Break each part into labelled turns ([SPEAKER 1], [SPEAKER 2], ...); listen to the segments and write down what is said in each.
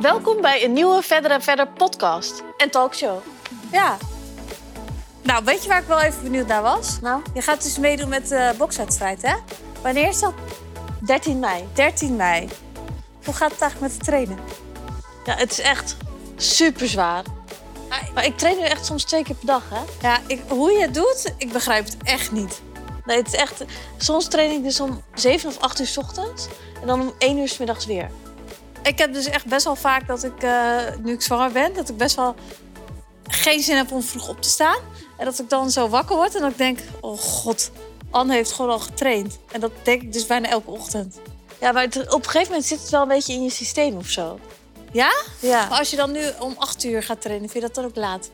[SPEAKER 1] Welkom bij een nieuwe Verder en Verder podcast en talkshow.
[SPEAKER 2] Ja. Nou, weet je waar ik wel even benieuwd naar was?
[SPEAKER 1] Nou,
[SPEAKER 2] Je gaat dus meedoen met de bokswedstrijd, hè? Wanneer is dat?
[SPEAKER 1] 13 mei.
[SPEAKER 2] 13 mei. Hoe gaat het eigenlijk met het trainen?
[SPEAKER 1] Ja, het is echt super zwaar. Maar ik train nu echt soms twee keer per dag, hè?
[SPEAKER 2] Ja, ik, hoe je het doet, ik begrijp het echt niet.
[SPEAKER 1] Nee, het is echt... Soms train ik dus om 7 of 8 uur 's ochtends en dan om 1 uur 's middags weer.
[SPEAKER 2] Ik heb dus echt best wel vaak dat ik, eh, nu ik zwanger ben, dat ik best wel geen zin heb om vroeg op te staan. En dat ik dan zo wakker word en dat ik denk, oh god, Anne heeft gewoon al getraind. En dat denk ik dus bijna elke ochtend.
[SPEAKER 1] Ja, maar het- op een gegeven moment zit het wel een beetje in je systeem of zo.
[SPEAKER 2] Ja?
[SPEAKER 1] Ja.
[SPEAKER 2] Maar als je dan nu om 8 uur gaat trainen, vind je dat dan ook laat?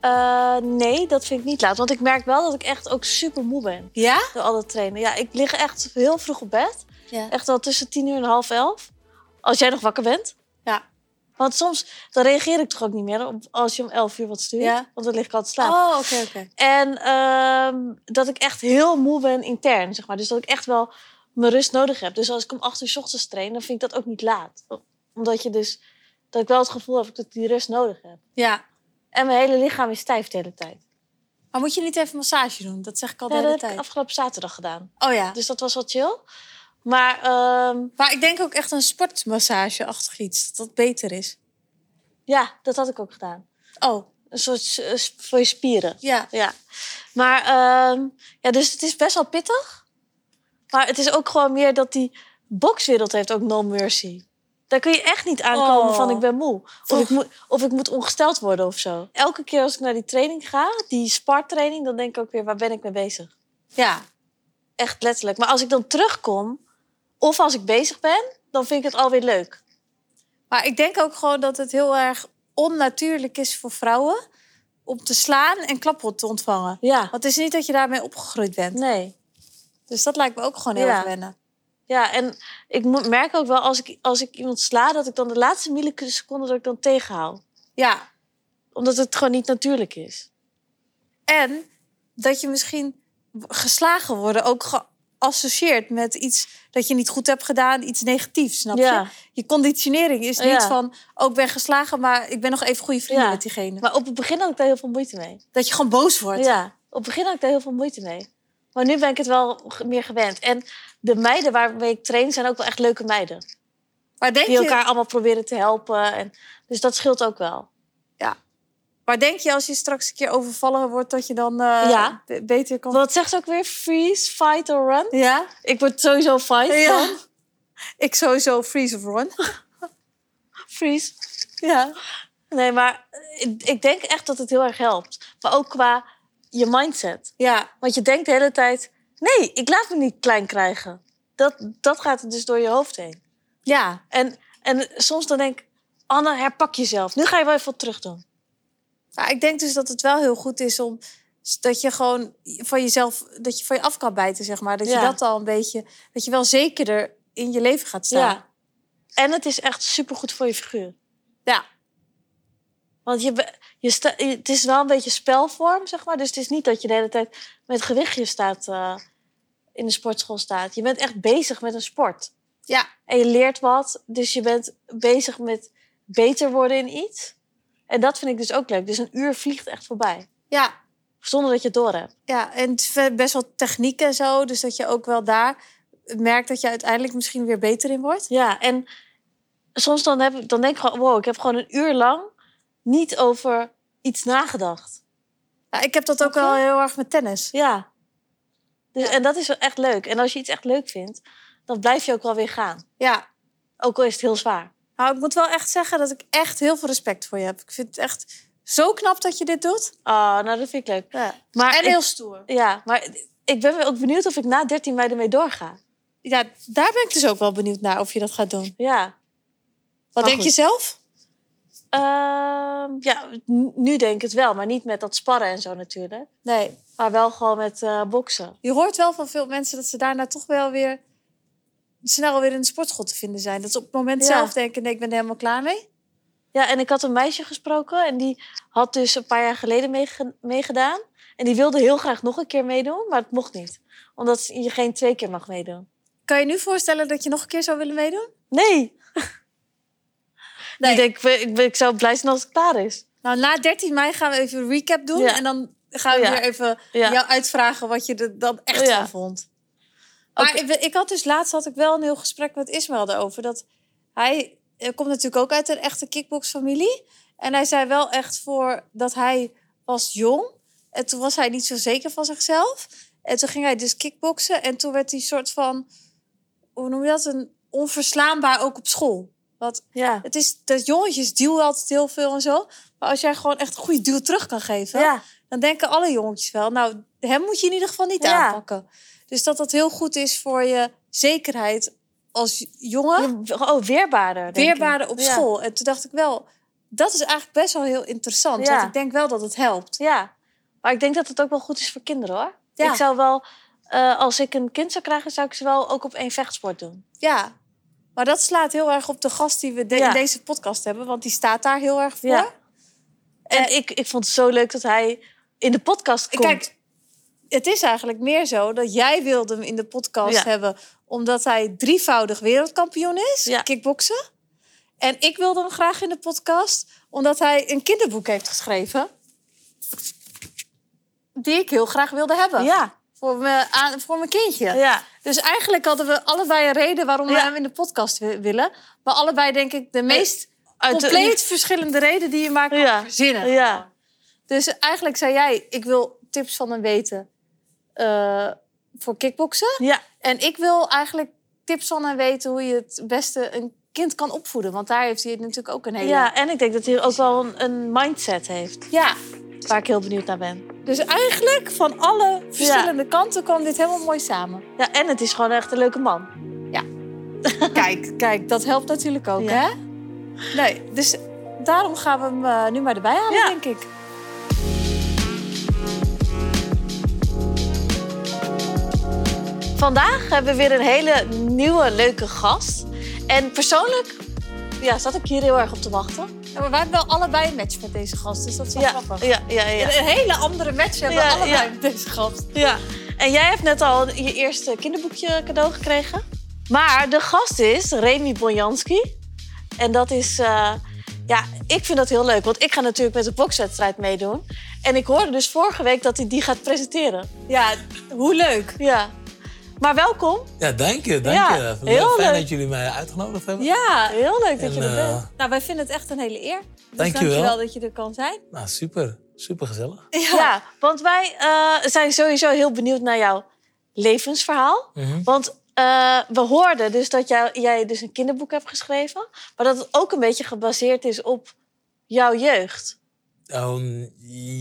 [SPEAKER 1] Eh, nee, dat vind ik niet laat. Want ik merk wel dat ik echt ook super moe ben
[SPEAKER 2] Ja?
[SPEAKER 1] door al dat trainen. Ja, ik lig echt heel vroeg op bed.
[SPEAKER 2] Ja.
[SPEAKER 1] Echt wel tussen 10 uur en half elf. Als jij nog wakker bent.
[SPEAKER 2] Ja.
[SPEAKER 1] Want soms dan reageer ik toch ook niet meer op, als je om 11 uur wat stuurt.
[SPEAKER 2] Ja.
[SPEAKER 1] Want dan lig ik al te slapen.
[SPEAKER 2] Oh, oké, oké.
[SPEAKER 1] En ehm, dat ik echt heel moe ben intern, zeg maar. Dus dat ik echt wel mijn rust nodig heb. Dus als ik om 8 uur 's ochtends train, dan vind ik dat ook niet laat. Omdat je dus, dat ik wel het gevoel heb dat ik die rust nodig heb.
[SPEAKER 2] Ja.
[SPEAKER 1] En mijn hele lichaam is stijf de hele tijd.
[SPEAKER 2] Maar moet je niet even massage doen? Dat zeg ik al de
[SPEAKER 1] Ja, dat
[SPEAKER 2] hele
[SPEAKER 1] heb ik
[SPEAKER 2] tijd.
[SPEAKER 1] afgelopen zaterdag gedaan.
[SPEAKER 2] Oh ja.
[SPEAKER 1] Dus dat was wel chill. Maar ehm,
[SPEAKER 2] Maar ik denk ook echt een sportmassage-achtig iets. Dat dat beter is.
[SPEAKER 1] ja, dat had ik ook gedaan.
[SPEAKER 2] Oh,
[SPEAKER 1] Een soort eh, voor je spieren.
[SPEAKER 2] ja.
[SPEAKER 1] Ja. Maar ehm, ja, dus het is best wel pittig. Maar het is ook gewoon meer dat die bokswereld heeft ook no mercy. Daar kun je echt niet aankomen
[SPEAKER 2] Oh.
[SPEAKER 1] van ik ben moe. Of ik, moet, of ik moet ongesteld worden of zo. Elke keer als ik naar die training ga, die spartraining, dan denk ik ook weer, waar ben ik mee bezig?
[SPEAKER 2] Ja.
[SPEAKER 1] Echt letterlijk. Maar als ik dan terugkom, of als ik bezig ben, dan vind ik het alweer leuk.
[SPEAKER 2] Maar ik denk ook gewoon dat het heel erg onnatuurlijk is voor vrouwen... om te slaan en klappen te ontvangen.
[SPEAKER 1] Ja,
[SPEAKER 2] Want het is niet dat je daarmee opgegroeid bent.
[SPEAKER 1] nee.
[SPEAKER 2] Dus dat lijkt me ook gewoon heel
[SPEAKER 1] Ja.
[SPEAKER 2] erg wennen.
[SPEAKER 1] Ja, en ik merk ook wel als ik, als ik iemand sla, dat ik dan de laatste milliseconde dat ik dan tegenhoud.
[SPEAKER 2] Ja.
[SPEAKER 1] Omdat het gewoon niet natuurlijk is.
[SPEAKER 2] En dat je misschien geslagen worden ook geassocieerd met iets dat je niet goed hebt gedaan, iets negatiefs, snap je?
[SPEAKER 1] Ja.
[SPEAKER 2] Je conditionering is niet
[SPEAKER 1] Ja.
[SPEAKER 2] van, oh, ik ben geslagen, maar ik ben nog even goede vrienden
[SPEAKER 1] Ja.
[SPEAKER 2] met diegene.
[SPEAKER 1] Maar op het begin had ik daar heel veel moeite mee.
[SPEAKER 2] Dat je gewoon boos wordt.
[SPEAKER 1] Ja, op het begin had ik daar heel veel moeite mee. Maar nu ben ik het wel meer gewend. En de meiden waarmee ik train zijn ook wel echt leuke meiden.
[SPEAKER 2] Maar, denk
[SPEAKER 1] Die
[SPEAKER 2] je,
[SPEAKER 1] elkaar allemaal proberen te helpen. En, dus dat scheelt ook wel.
[SPEAKER 2] Maar denk je als je straks een keer overvallen wordt, dat je dan eh,
[SPEAKER 1] Ja.
[SPEAKER 2] beter kan...
[SPEAKER 1] Wat zegt ze ook weer? Freeze, fight or run?
[SPEAKER 2] Ja?
[SPEAKER 1] Ik word sowieso fight
[SPEAKER 2] Ja.
[SPEAKER 1] dan.
[SPEAKER 2] Ik sowieso freeze of run.
[SPEAKER 1] Freeze.
[SPEAKER 2] ja.
[SPEAKER 1] Nee, maar ik, ik denk echt dat het heel erg helpt. Maar ook qua je mindset.
[SPEAKER 2] Ja.
[SPEAKER 1] Want je denkt de hele tijd... Nee, ik laat me niet klein krijgen. Dat, dat gaat er dus door je hoofd heen.
[SPEAKER 2] Ja.
[SPEAKER 1] En, en soms dan denk ik... Anne, herpak jezelf. Nu ga je wel even wat terug doen.
[SPEAKER 2] Ik denk dus dat het wel heel goed is om dat je gewoon van jezelf, dat je van je af kan bijten, zeg maar. Dat je dat al een beetje, dat je wel zekerder in je leven gaat staan.
[SPEAKER 1] Ja. En het is echt supergoed voor je figuur.
[SPEAKER 2] Ja.
[SPEAKER 1] Want je, je sta, het is wel een beetje spelvorm, zeg maar. Dus het is niet dat je de hele tijd met gewichtje staat, eh, in de sportschool staat. Je bent echt bezig met een sport.
[SPEAKER 2] Ja.
[SPEAKER 1] En je leert wat, dus je bent bezig met beter worden in iets. En dat vind ik dus ook leuk. Dus een uur vliegt echt voorbij.
[SPEAKER 2] Ja.
[SPEAKER 1] Zonder dat je het door hebt.
[SPEAKER 2] Ja, en het is best wel techniek en zo. Dus dat je ook wel daar merkt dat je uiteindelijk misschien weer beter in wordt.
[SPEAKER 1] Ja, en soms dan, heb ik, dan denk ik gewoon... Wow, ik heb gewoon een uur lang niet over iets nagedacht.
[SPEAKER 2] Ja, ik heb dat ook wel heel erg met tennis.
[SPEAKER 1] Ja. Dus,
[SPEAKER 2] Ja.
[SPEAKER 1] En dat is wel echt leuk. En als je iets echt leuk vindt, dan blijf je ook wel weer gaan.
[SPEAKER 2] Ja.
[SPEAKER 1] Ook al is het heel zwaar.
[SPEAKER 2] Nou, ik moet wel echt zeggen dat ik echt heel veel respect voor je heb. Ik vind het echt zo knap dat je dit doet.
[SPEAKER 1] Oh, nou dat vind ik leuk.
[SPEAKER 2] Ja.
[SPEAKER 1] Maar
[SPEAKER 2] En
[SPEAKER 1] ik-
[SPEAKER 2] heel stoer.
[SPEAKER 1] Ja, maar ik ben ook benieuwd of ik na 13 mei ermee doorga.
[SPEAKER 2] Ja, daar ben ik dus ook wel benieuwd naar of je dat gaat doen.
[SPEAKER 1] Ja.
[SPEAKER 2] Wat
[SPEAKER 1] Maar
[SPEAKER 2] denk
[SPEAKER 1] goed.
[SPEAKER 2] je zelf?
[SPEAKER 1] Ehm, ja, nu denk ik het wel. Maar niet met dat sparren en zo natuurlijk.
[SPEAKER 2] Nee.
[SPEAKER 1] Maar wel gewoon met eh, boksen.
[SPEAKER 2] Je hoort wel van veel mensen dat ze daarna toch wel weer snel weer in de sportschool te vinden zijn. Dat ze op het moment
[SPEAKER 1] Ja.
[SPEAKER 2] zelf denken, nee, ik ben er helemaal klaar mee.
[SPEAKER 1] Ja, en ik had een meisje gesproken. En die had dus een paar jaar geleden meege- meegedaan. En die wilde heel graag nog een keer meedoen. Maar het mocht niet. Omdat je geen twee keer mag meedoen.
[SPEAKER 2] Kan je nu voorstellen dat je nog een keer zou willen meedoen?
[SPEAKER 1] Nee.
[SPEAKER 2] Nee.
[SPEAKER 1] Ik denk, ik, ik, ik zou blij zijn als het klaar is.
[SPEAKER 2] Nou, na 13 mei gaan we even een recap doen.
[SPEAKER 1] Ja.
[SPEAKER 2] En dan gaan we
[SPEAKER 1] Ja.
[SPEAKER 2] weer even jou uitvragen wat je er dan echt
[SPEAKER 1] Ja.
[SPEAKER 2] van vond. Maar ik, ik had dus laatst had ik wel een heel gesprek met Ismael erover. Dat hij eh, komt natuurlijk ook uit een echte kickboxfamilie. En hij zei wel echt voor dat hij was jong. En toen was hij niet zo zeker van zichzelf. En toen ging hij dus kickboksen. En toen werd hij soort van, hoe noem je dat? Een onverslaanbaar ook op school. Want
[SPEAKER 1] Ja.
[SPEAKER 2] het is dat jongetjes duwen altijd heel veel en zo. Maar als jij gewoon echt een goede duw terug kan geven,
[SPEAKER 1] Ja.
[SPEAKER 2] dan denken alle jongetjes wel. Nou, hem moet je in ieder geval niet
[SPEAKER 1] Ja.
[SPEAKER 2] aanpakken. Dus dat dat heel goed is voor je zekerheid als jongen.
[SPEAKER 1] Oh, weerbaarder. ik.
[SPEAKER 2] weerbaarder op
[SPEAKER 1] Ja.
[SPEAKER 2] school. En toen dacht ik wel, dat is eigenlijk best wel heel interessant.
[SPEAKER 1] Ja.
[SPEAKER 2] Want ik denk wel dat het helpt.
[SPEAKER 1] Ja. Maar ik denk dat het ook wel goed is voor kinderen hoor.
[SPEAKER 2] Ja.
[SPEAKER 1] Ik zou wel, eh, als ik een kind zou krijgen, zou ik ze wel ook op één vechtsport doen.
[SPEAKER 2] Ja. Maar dat slaat heel erg op de gast die we de- in deze podcast hebben. Want die staat daar heel erg voor.
[SPEAKER 1] Ja. En ik, ik vond het zo leuk dat hij in de podcast komt.
[SPEAKER 2] Kijk, het is eigenlijk meer zo dat jij wilde hem in de podcast
[SPEAKER 1] Ja.
[SPEAKER 2] hebben... omdat hij drievoudig wereldkampioen is,
[SPEAKER 1] Ja.
[SPEAKER 2] kickboksen. En ik wilde hem graag in de podcast... omdat hij een kinderboek heeft geschreven... die ik heel graag wilde hebben.
[SPEAKER 1] ja.
[SPEAKER 2] Voor, aan, voor mijn kindje.
[SPEAKER 1] Ja.
[SPEAKER 2] Dus eigenlijk hadden we allebei een reden waarom we hem in de podcast wi- willen. Maar allebei denk ik de meest
[SPEAKER 1] Uit de-
[SPEAKER 2] compleet verschillende reden die je maar kan
[SPEAKER 1] Ja.
[SPEAKER 2] verzinnen.
[SPEAKER 1] Ja.
[SPEAKER 2] Dus eigenlijk zei jij, ik wil tips van hem weten eh, voor kickboksen.
[SPEAKER 1] Ja.
[SPEAKER 2] En ik wil eigenlijk tips van hem weten hoe je het beste een kind kan opvoeden. Want daar heeft hij natuurlijk ook een hele...
[SPEAKER 1] ja, en ik denk dat hij ook wel een, een mindset heeft.
[SPEAKER 2] Ja,
[SPEAKER 1] Waar ik heel benieuwd naar ben.
[SPEAKER 2] dus eigenlijk van alle verschillende kanten kwam dit helemaal mooi samen.
[SPEAKER 1] Ja, en het is gewoon echt een leuke man.
[SPEAKER 2] Kijk, kijk, dat helpt natuurlijk ook,
[SPEAKER 1] Ja.
[SPEAKER 2] hè? Nee, dus daarom gaan we hem eh, nu maar erbij halen,
[SPEAKER 1] Ja.
[SPEAKER 2] denk ik.
[SPEAKER 1] Vandaag hebben we weer een hele nieuwe, leuke gast. En persoonlijk ja, zat ik hier heel erg op te wachten.
[SPEAKER 2] Ja, maar wij hebben wel allebei een match met deze gast, dus dat is wel
[SPEAKER 1] Ja,
[SPEAKER 2] grappig.
[SPEAKER 1] ja, ja, ja.
[SPEAKER 2] Een hele andere match hebben we allebei met deze gast.
[SPEAKER 1] ja. En jij hebt net al je eerste kinderboekje cadeau gekregen. Maar de gast is Remy Bonjanski. En dat is... eh, ja, ik vind dat heel leuk. Want ik ga natuurlijk met de bokswedstrijd meedoen. En ik hoorde dus vorige week dat hij die gaat presenteren.
[SPEAKER 2] Ja, hoe leuk.
[SPEAKER 1] Ja. Maar welkom.
[SPEAKER 3] Ja, dank je, dank
[SPEAKER 1] Ja,
[SPEAKER 3] je.
[SPEAKER 1] heel
[SPEAKER 3] Fijn
[SPEAKER 1] leuk.
[SPEAKER 3] dat jullie mij uitgenodigd hebben.
[SPEAKER 2] Ja,
[SPEAKER 1] Heel leuk dat
[SPEAKER 3] En,
[SPEAKER 1] je er
[SPEAKER 3] eh,
[SPEAKER 1] bent.
[SPEAKER 2] nou, wij vinden het echt een hele eer. Dus
[SPEAKER 3] Dank je
[SPEAKER 2] dankjewel
[SPEAKER 3] wel.
[SPEAKER 2] dat je er kan zijn.
[SPEAKER 3] nou, super, super gezellig.
[SPEAKER 1] Ja. want wij eh, zijn sowieso heel benieuwd naar jouw levensverhaal.
[SPEAKER 3] Mhm.
[SPEAKER 1] Want eh, we hoorden dus dat jij, jij dus een kinderboek hebt geschreven. Maar dat het ook een beetje gebaseerd is op jouw jeugd.
[SPEAKER 3] Ehm,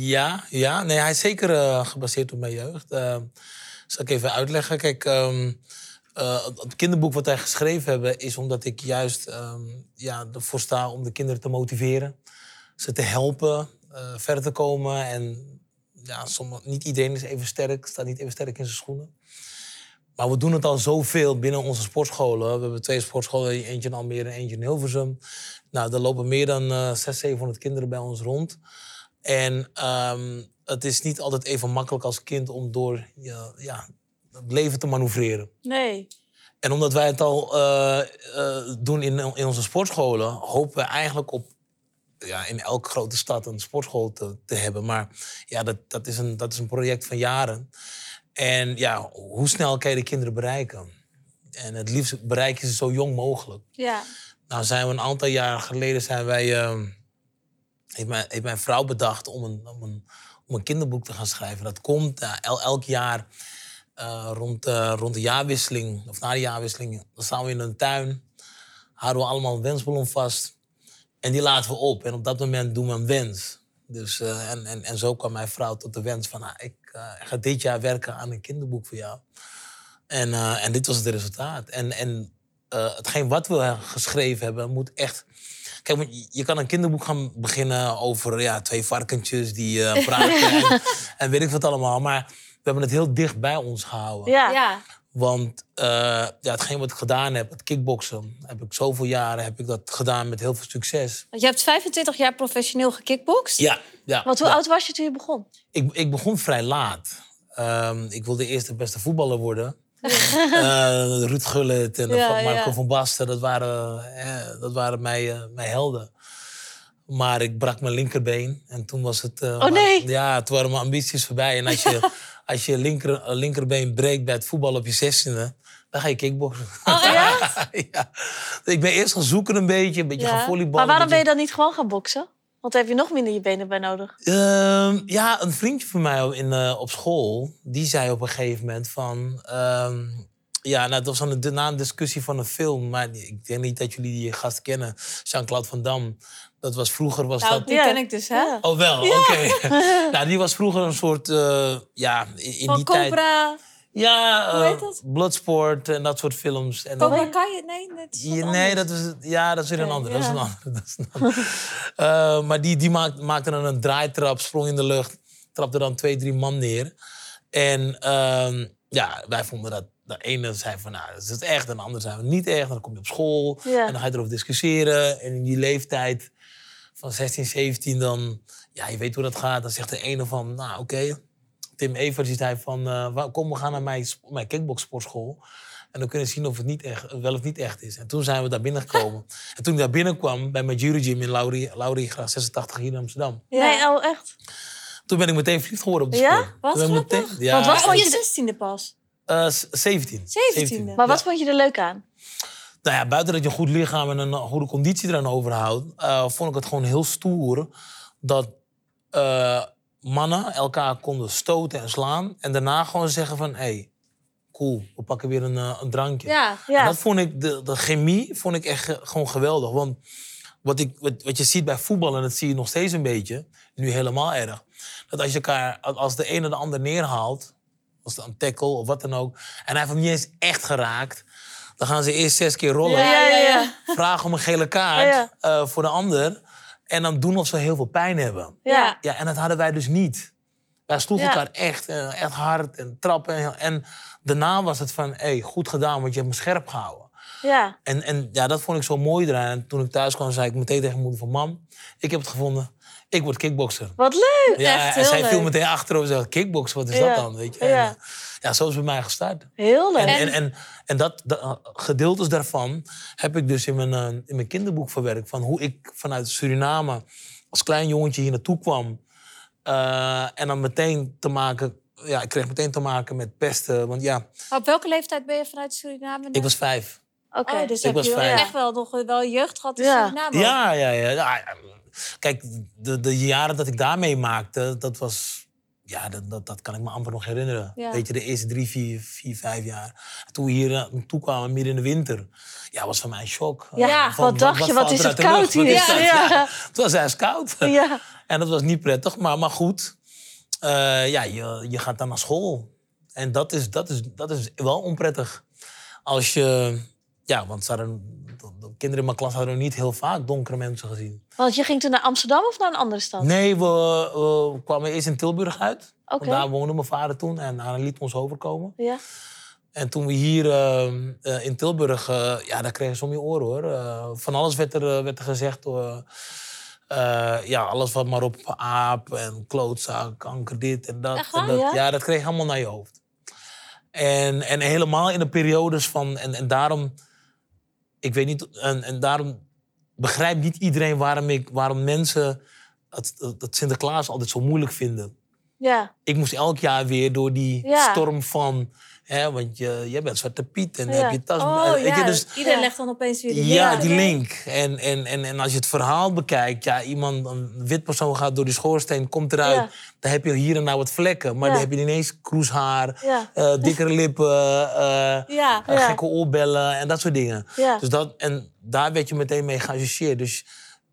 [SPEAKER 3] ja, ja, nee, hij is zeker eh, gebaseerd op mijn jeugd. Eh, zal ik even uitleggen. Kijk, ehm, eh, het- kinderboek wat wij geschreven hebben... is omdat ik juist ehm, ja, ervoor sta om de kinderen te motiveren. Ze te helpen eh, verder te komen. En ja, sommige, niet iedereen is even sterk, staat niet even sterk in zijn schoenen. Maar we doen het al zoveel binnen onze sportscholen. We hebben twee sportscholen, eentje in Almere en eentje in Hilversum. Nou, er lopen meer dan eh 600, 700 kinderen bij ons rond. En ehm, het is niet altijd even makkelijk als kind om door ja, ja, het leven te manoeuvreren.
[SPEAKER 1] Nee.
[SPEAKER 3] En omdat wij het al eh, eh, doen in, in onze sportscholen, hopen we eigenlijk op ja, in elke grote stad een sportschool te, te hebben. Maar ja, dat, dat, is een, dat is een project van jaren. En ja, hoe snel kan je de kinderen bereiken? En het liefst bereik je ze zo jong mogelijk.
[SPEAKER 2] Ja.
[SPEAKER 3] Nou zijn we een aantal jaar geleden zijn wij, ehm, heeft, mijn, heeft mijn vrouw bedacht om een, om, een, om een kinderboek te gaan schrijven. Dat komt el- elk jaar eh, rond, eh, rond de jaarwisseling, of na de jaarwisseling. Dan staan we in een tuin, houden we allemaal een wensballon vast. En die laten we op. En op dat moment doen we een wens. Dus, en, en, en zo kwam mijn vrouw tot de wens van... Nou, ik ga dit jaar werken aan een kinderboek voor jou. En, en dit was het resultaat. En, en hetgeen wat we geschreven hebben, moet echt... Kijk, want je- kan een kinderboek gaan beginnen over ja, twee varkentjes die eh, praten en, en weet ik wat allemaal. Maar we hebben het heel dicht bij ons gehouden.
[SPEAKER 1] Ja.
[SPEAKER 2] Ja.
[SPEAKER 3] Want eh, ja, hetgeen wat ik gedaan heb, het kickboksen, heb ik zoveel jaren heb ik dat gedaan met heel veel succes.
[SPEAKER 2] Want je hebt 25 jaar professioneel gekickboxd.
[SPEAKER 3] Ja, ja.
[SPEAKER 1] Want hoe
[SPEAKER 3] ja.
[SPEAKER 1] oud was je toen je begon?
[SPEAKER 3] Ik, ik begon vrij laat. Ehm, ik wilde eerst de beste voetballer worden. Eh, Ruud Gullit en
[SPEAKER 2] Ja,
[SPEAKER 3] van Marco van Basten, dat waren, eh, dat waren mijn, eh, mijn helden. Maar ik brak mijn linkerbeen en toen was het... eh,
[SPEAKER 1] Oh, nee.
[SPEAKER 3] Ja, toen waren mijn ambities voorbij. En als je als je linker, eh, linkerbeen breekt bij het voetbal op je zestiende, dan ga je kickboksen.
[SPEAKER 1] Oh, ja?
[SPEAKER 3] ja. Ik ben eerst gaan zoeken een beetje, een beetje
[SPEAKER 1] Ja.
[SPEAKER 3] gaan volleyballen.
[SPEAKER 1] Maar waarom ben je dan niet gewoon gaan boksen? Want daar heb je nog minder je benen bij nodig.
[SPEAKER 3] Ehm, ja, een vriendje van mij in, eh, op school, die zei op een gegeven moment van... ehm, ja, nou, dat was een, na een discussie van een film, maar ik denk niet dat jullie die gast kennen. Jean-Claude Van Damme. Dat was vroeger, was
[SPEAKER 2] Nou,
[SPEAKER 3] dat...
[SPEAKER 2] die
[SPEAKER 1] Ja.
[SPEAKER 2] ken ik dus, hè?
[SPEAKER 3] Oh, wel, oké. nou, die was vroeger een soort, eh, ja, in, in
[SPEAKER 2] Van
[SPEAKER 3] die tijd... Ja,
[SPEAKER 2] Hoe
[SPEAKER 3] eh,
[SPEAKER 2] heet dat?
[SPEAKER 3] Bloodsport en dat soort films. En
[SPEAKER 2] Cobra
[SPEAKER 1] Nee.
[SPEAKER 2] Kai? Nee, dat is
[SPEAKER 3] Ja, nee, dat is, ja, dat is weer een
[SPEAKER 2] Oké,
[SPEAKER 3] andere. Dat is een andere. Dat is een. Eh, maar die, die maak- maakte dan een draaitrap, sprong in de lucht, trapte dan twee, drie man neer. En ehm, ja, wij vonden dat. De ene zei van, nou, dat is het echt. En de ander zei van, niet echt. En dan kom je op school
[SPEAKER 1] Ja.
[SPEAKER 3] en dan ga je erover discussiëren. En in die leeftijd van 16, 17, dan, ja, je weet hoe dat gaat. Dan zegt de ene van, nou, oké. Tim Evers die zei van, eh, kom, we gaan naar mijn, mijn kickboxsportschool. En dan kunnen we zien of het niet echt, wel of niet echt is. En toen zijn we daar binnengekomen. en toen ik daar binnenkwam bij mijn jury gym in Laurie, Lauriegracht 86 hier in Amsterdam.
[SPEAKER 2] Ja.
[SPEAKER 1] Nee, oh echt?
[SPEAKER 3] Toen ben ik meteen verliefd geworden op de
[SPEAKER 1] Ja?
[SPEAKER 3] sport.
[SPEAKER 2] Wat
[SPEAKER 3] meteen, ja,
[SPEAKER 1] Want wat vond
[SPEAKER 2] je
[SPEAKER 1] je-
[SPEAKER 2] zestiende pas.
[SPEAKER 3] eh, s- 17.
[SPEAKER 2] 17e.
[SPEAKER 1] Maar wat
[SPEAKER 3] Ja.
[SPEAKER 1] vond je er leuk aan?
[SPEAKER 3] Nou ja, buiten dat je een goed lichaam en een goede conditie eraan overhoudt, eh, vond ik het gewoon heel stoer dat eh, mannen elkaar konden stoten en slaan. En daarna gewoon zeggen van, hé, hey, cool, we pakken weer een, eh, een drankje.
[SPEAKER 2] Ja.
[SPEAKER 1] Ja.
[SPEAKER 3] En dat vond ik, de, de chemie vond ik echt ge- gewoon geweldig. Want wat, ik, wat, wat je ziet bij voetbal, en dat zie je nog steeds een beetje, nu helemaal erg. Dat als je elkaar, als de ene de ander neerhaalt, als een tackle of wat dan ook, en hij heeft hem niet eens echt geraakt, dan gaan ze eerst zes keer rollen,
[SPEAKER 1] Ja, ja, ja.
[SPEAKER 3] vragen om een gele kaart eh, voor de ander, en dan doen of ze heel veel pijn hebben.
[SPEAKER 1] Ja.
[SPEAKER 3] Ja, en dat hadden wij dus niet. Wij sloegen
[SPEAKER 1] Ja.
[SPEAKER 3] elkaar echt, eh, echt hard en trappen. En, en daarna was het van, hé, hey, goed gedaan, want je hebt me scherp gehouden.
[SPEAKER 1] Ja.
[SPEAKER 3] En, en ja, dat vond ik zo mooi eraan. En toen ik thuis kwam, zei ik meteen tegen mijn moeder van... Mam, ik heb het gevonden. Ik word kickbokser.
[SPEAKER 1] Wat leuk.
[SPEAKER 3] Ja,
[SPEAKER 1] echt
[SPEAKER 3] en
[SPEAKER 1] heel
[SPEAKER 3] zij viel meteen achterover en zei, kickboksen, wat is
[SPEAKER 1] Ja.
[SPEAKER 3] dat dan? Weet je? En,
[SPEAKER 1] Ja.
[SPEAKER 3] ja, zo is het bij mij gestart.
[SPEAKER 1] Heel leuk.
[SPEAKER 3] En, en, en, en dat, dat eh, gedeeltes daarvan heb ik dus in mijn, eh, in mijn kinderboek verwerkt. Van hoe ik vanuit Suriname als klein jongetje hier naartoe kwam. Eh, en dan meteen te maken... Ja, ik kreeg meteen te maken met pesten. Want ja,
[SPEAKER 2] Maar op welke leeftijd ben je vanuit Suriname?
[SPEAKER 3] ik was vijf.
[SPEAKER 1] Oké.
[SPEAKER 2] Oh, dus
[SPEAKER 3] Ik
[SPEAKER 2] heb
[SPEAKER 3] was
[SPEAKER 2] je wel echt wel nog wel jeugd gehad in
[SPEAKER 1] Ja.
[SPEAKER 2] Suriname.
[SPEAKER 3] Ja, ja, ja. ja, ja. Kijk, de, de jaren dat ik daar mee maakte, dat was... Ja, dat, dat, dat kan ik me amper nog herinneren.
[SPEAKER 2] Ja.
[SPEAKER 3] Weet je, de eerste drie, vier, vier vijf jaar. Toen we hier eh, naartoe kwamen, midden in de winter... Ja, was voor mij een shock.
[SPEAKER 1] Ja,
[SPEAKER 3] Van-
[SPEAKER 1] wat dacht je? Wat is het koud hier? Ja.
[SPEAKER 3] Ja, Het was juist koud.
[SPEAKER 1] Ja.
[SPEAKER 3] En dat was niet prettig, maar, maar goed. Eh, ja, je, je gaat dan naar school. En dat is, dat, is, dat is wel onprettig. Als je... Ja, want ze hadden, de, de kinderen in mijn klas hadden niet heel vaak donkere mensen gezien.
[SPEAKER 1] Want je ging toen naar Amsterdam of naar een andere stad?
[SPEAKER 3] Nee, we, we kwamen eerst in Tilburg uit. Want daar woonde mijn vader toen en hij liet ons overkomen.
[SPEAKER 1] Ja.
[SPEAKER 3] En toen we hier eh, eh, in Tilburg, eh, ja, daar kregen ze om je oren hoor. Eh, van alles werd er, werd er gezegd. ja, alles wat maar op aap en klootzak, kanker, dit en dat.
[SPEAKER 2] Echt
[SPEAKER 3] en dat.
[SPEAKER 1] Ja?
[SPEAKER 3] Ja? dat kreeg je allemaal naar je hoofd. En, en helemaal in de periodes van. En, en daarom. Ik weet niet. En, en daarom begrijpt niet iedereen waarom, ik, waarom mensen het, Sinterklaas altijd zo moeilijk vinden
[SPEAKER 1] Ja.
[SPEAKER 3] ik moest elk jaar weer door die
[SPEAKER 1] Ja.
[SPEAKER 3] storm van... Hè, want je, je bent Zwarte Piet en dan
[SPEAKER 1] Ja.
[SPEAKER 3] heb je tas...
[SPEAKER 2] Oh
[SPEAKER 3] je,
[SPEAKER 2] ja,
[SPEAKER 3] dus,
[SPEAKER 2] iedereen legt dan opeens weer die
[SPEAKER 3] ja, die link. En, en, en, en als je het verhaal bekijkt... Ja, iemand, een wit persoon gaat door die schoorsteen, komt eruit. Dan heb je hier en daar wat vlekken. Maar dan heb je ineens kroeshaar, eh, dikkere lippen... eh, eh, gekke oorbellen en dat soort dingen. Dus dat, en daar werd je meteen mee geassocieerd. Dus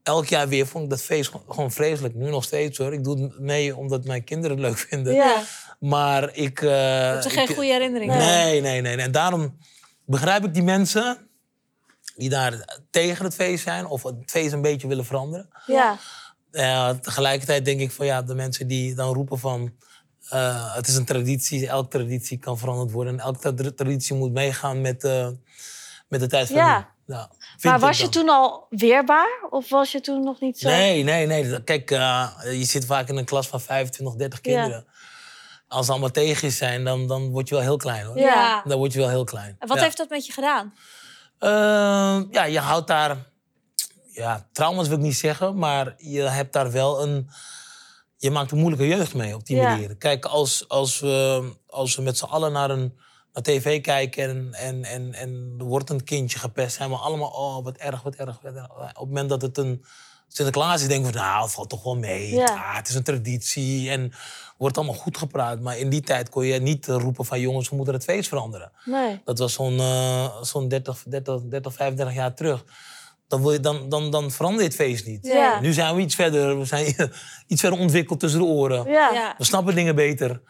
[SPEAKER 3] elk jaar weer vond ik dat feest gewoon- vreselijk. Nu nog steeds hoor. Ik doe het mee omdat mijn kinderen het leuk vinden.
[SPEAKER 1] Ja.
[SPEAKER 3] Maar ik... eh,
[SPEAKER 2] Heb je geen
[SPEAKER 3] ik-
[SPEAKER 2] goede herinneringen?
[SPEAKER 3] Nee, nee, nee. En daarom begrijp ik die mensen die daar tegen het feest zijn... of het feest een beetje willen veranderen.
[SPEAKER 1] Ja.
[SPEAKER 3] Eh, tegelijkertijd denk ik van ja, de mensen die dan roepen van... eh, het is een traditie, elke traditie kan veranderd worden. En elke tra- traditie moet meegaan met, eh, met de tijd van
[SPEAKER 1] Ja.
[SPEAKER 3] nu. Ja, vind
[SPEAKER 1] Maar was je toen al weerbaar? Of was je toen nog niet zo?
[SPEAKER 3] Nee, nee, nee. Kijk, eh, je zit vaak in een klas van 25, 30 kinderen. als ze allemaal tegen je zijn, dan, dan word je wel heel klein hoor.
[SPEAKER 1] Ja.
[SPEAKER 3] Dan word je wel heel klein.
[SPEAKER 2] En wat
[SPEAKER 3] Ja.
[SPEAKER 2] heeft dat met je gedaan?
[SPEAKER 3] Ehm, ja, je houdt daar... Ja, trauma's wil ik niet zeggen, maar je hebt daar wel een... Je maakt een moeilijke jeugd mee op die
[SPEAKER 1] Ja.
[SPEAKER 3] manier. Kijk, als, als, we, als we met z'n allen naar een naar tv kijken en, en, en, en er wordt een kindje gepest, zijn we allemaal, oh, wat erg, wat erg, wat erg. Op het moment dat het een Sinterklaas is, denken we, nou, het valt toch wel mee.
[SPEAKER 1] Ja.
[SPEAKER 3] Ah, het is een traditie en wordt allemaal goed gepraat. Maar in die tijd kon je niet roepen van, jongens, we moeten het feest veranderen.
[SPEAKER 1] Nee.
[SPEAKER 3] Dat was zo'n eh, zo'n 30, 30, 30, 35 jaar terug. Dan, wil je, dan, dan, dan verander je het feest niet.
[SPEAKER 1] Ja.
[SPEAKER 3] Nu zijn we iets verder, we zijn iets verder ontwikkeld tussen de oren.
[SPEAKER 1] Ja.
[SPEAKER 3] We snappen dingen beter.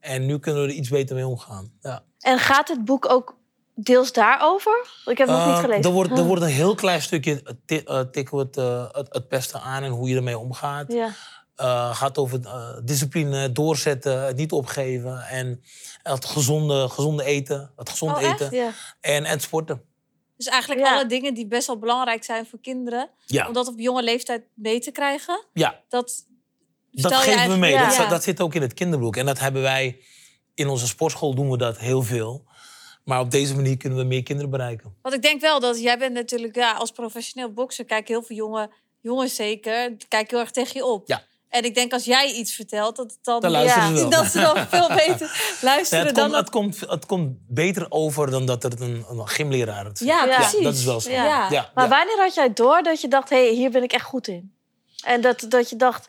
[SPEAKER 3] En nu kunnen we er iets beter mee omgaan. Ja.
[SPEAKER 1] En gaat het boek ook deels daarover? Ik heb het nog niet
[SPEAKER 3] Eh,
[SPEAKER 1] gelezen.
[SPEAKER 3] Er wordt, er wordt een heel klein stukje, eh, eh, tikken we het, eh, het, het pesten aan en hoe je ermee omgaat.
[SPEAKER 1] Ja.
[SPEAKER 3] Eh, gaat over eh, discipline, doorzetten, het niet opgeven. En het gezonde, gezonde eten, het gezond
[SPEAKER 2] Oh,
[SPEAKER 3] eten.
[SPEAKER 1] Ja.
[SPEAKER 3] En, en sporten.
[SPEAKER 2] Dus eigenlijk
[SPEAKER 1] Ja.
[SPEAKER 2] alle dingen die best wel belangrijk zijn voor kinderen,
[SPEAKER 3] Ja,
[SPEAKER 2] om dat op jonge leeftijd mee te krijgen,
[SPEAKER 3] ja.
[SPEAKER 2] dat
[SPEAKER 3] Dat geven we mee. Dat, dat zit ook in het kinderboek. En dat hebben wij in onze sportschool doen we dat heel veel. Maar op deze manier kunnen we meer kinderen bereiken.
[SPEAKER 2] Want ik denk wel dat jij bent natuurlijk ja, als professioneel bokser kijken heel veel jonge jongens zeker kijken heel erg tegen je op.
[SPEAKER 3] Ja.
[SPEAKER 2] En ik denk als jij iets vertelt dat het dan,
[SPEAKER 1] Ja.
[SPEAKER 3] ze wel.
[SPEAKER 2] dat ze dan veel beter
[SPEAKER 3] Ja,
[SPEAKER 2] luisteren
[SPEAKER 3] het,
[SPEAKER 2] dan
[SPEAKER 3] komt,
[SPEAKER 2] dat.
[SPEAKER 3] het, komt, het komt beter over dan dat het een, een gymleraar het zegt.
[SPEAKER 2] Ja,
[SPEAKER 1] Ja,
[SPEAKER 2] precies.
[SPEAKER 3] dat is wel zo.
[SPEAKER 2] Ja.
[SPEAKER 3] Ja,
[SPEAKER 1] Maar
[SPEAKER 3] ja.
[SPEAKER 1] wanneer had jij door dat je dacht, hé, hey, hier ben ik echt goed in? En dat, dat je dacht,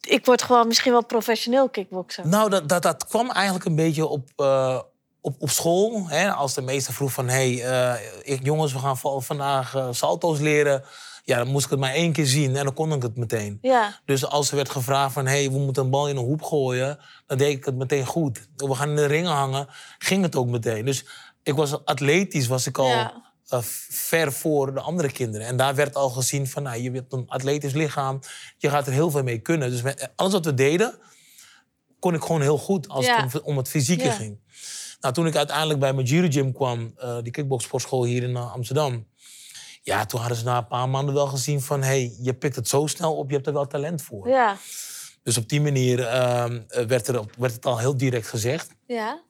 [SPEAKER 1] ik word gewoon misschien wel professioneel kickbokser.
[SPEAKER 3] Nou, dat, dat, dat kwam eigenlijk een beetje op, eh, op, op school. Hè? Als de meester vroeg van... hé, hey, eh, ik- jongens, we gaan va- vandaag eh, salto's leren. Ja, dan moest ik het maar één keer zien en dan kon ik het meteen.
[SPEAKER 1] Ja,
[SPEAKER 3] Dus als er werd gevraagd van... hé, hey, we moeten een bal in een hoep gooien... dan deed ik het meteen goed. We gaan in de ringen hangen, ging het ook meteen. Dus ik was atletisch, was ik al
[SPEAKER 2] Ja.
[SPEAKER 3] Eh, ver voor de andere kinderen. En daar werd al gezien van... Nou, je hebt een atletisch lichaam, je gaat er heel veel mee kunnen. Dus met, alles wat we deden, kon ik gewoon heel goed als
[SPEAKER 2] Ja.
[SPEAKER 3] het om, om het fysieke
[SPEAKER 2] Ja.
[SPEAKER 3] ging. Nou, toen ik uiteindelijk bij Majiro Gym kwam, eh, die kickboxsportschool hier in eh, Amsterdam... Ja, toen hadden ze na een paar maanden wel gezien van... hé, hey, je pikt het zo snel op, je hebt er wel talent voor.
[SPEAKER 1] ja.
[SPEAKER 3] Dus op die manier ehm, eh, werd, er, werd het al heel direct gezegd.
[SPEAKER 2] Ja.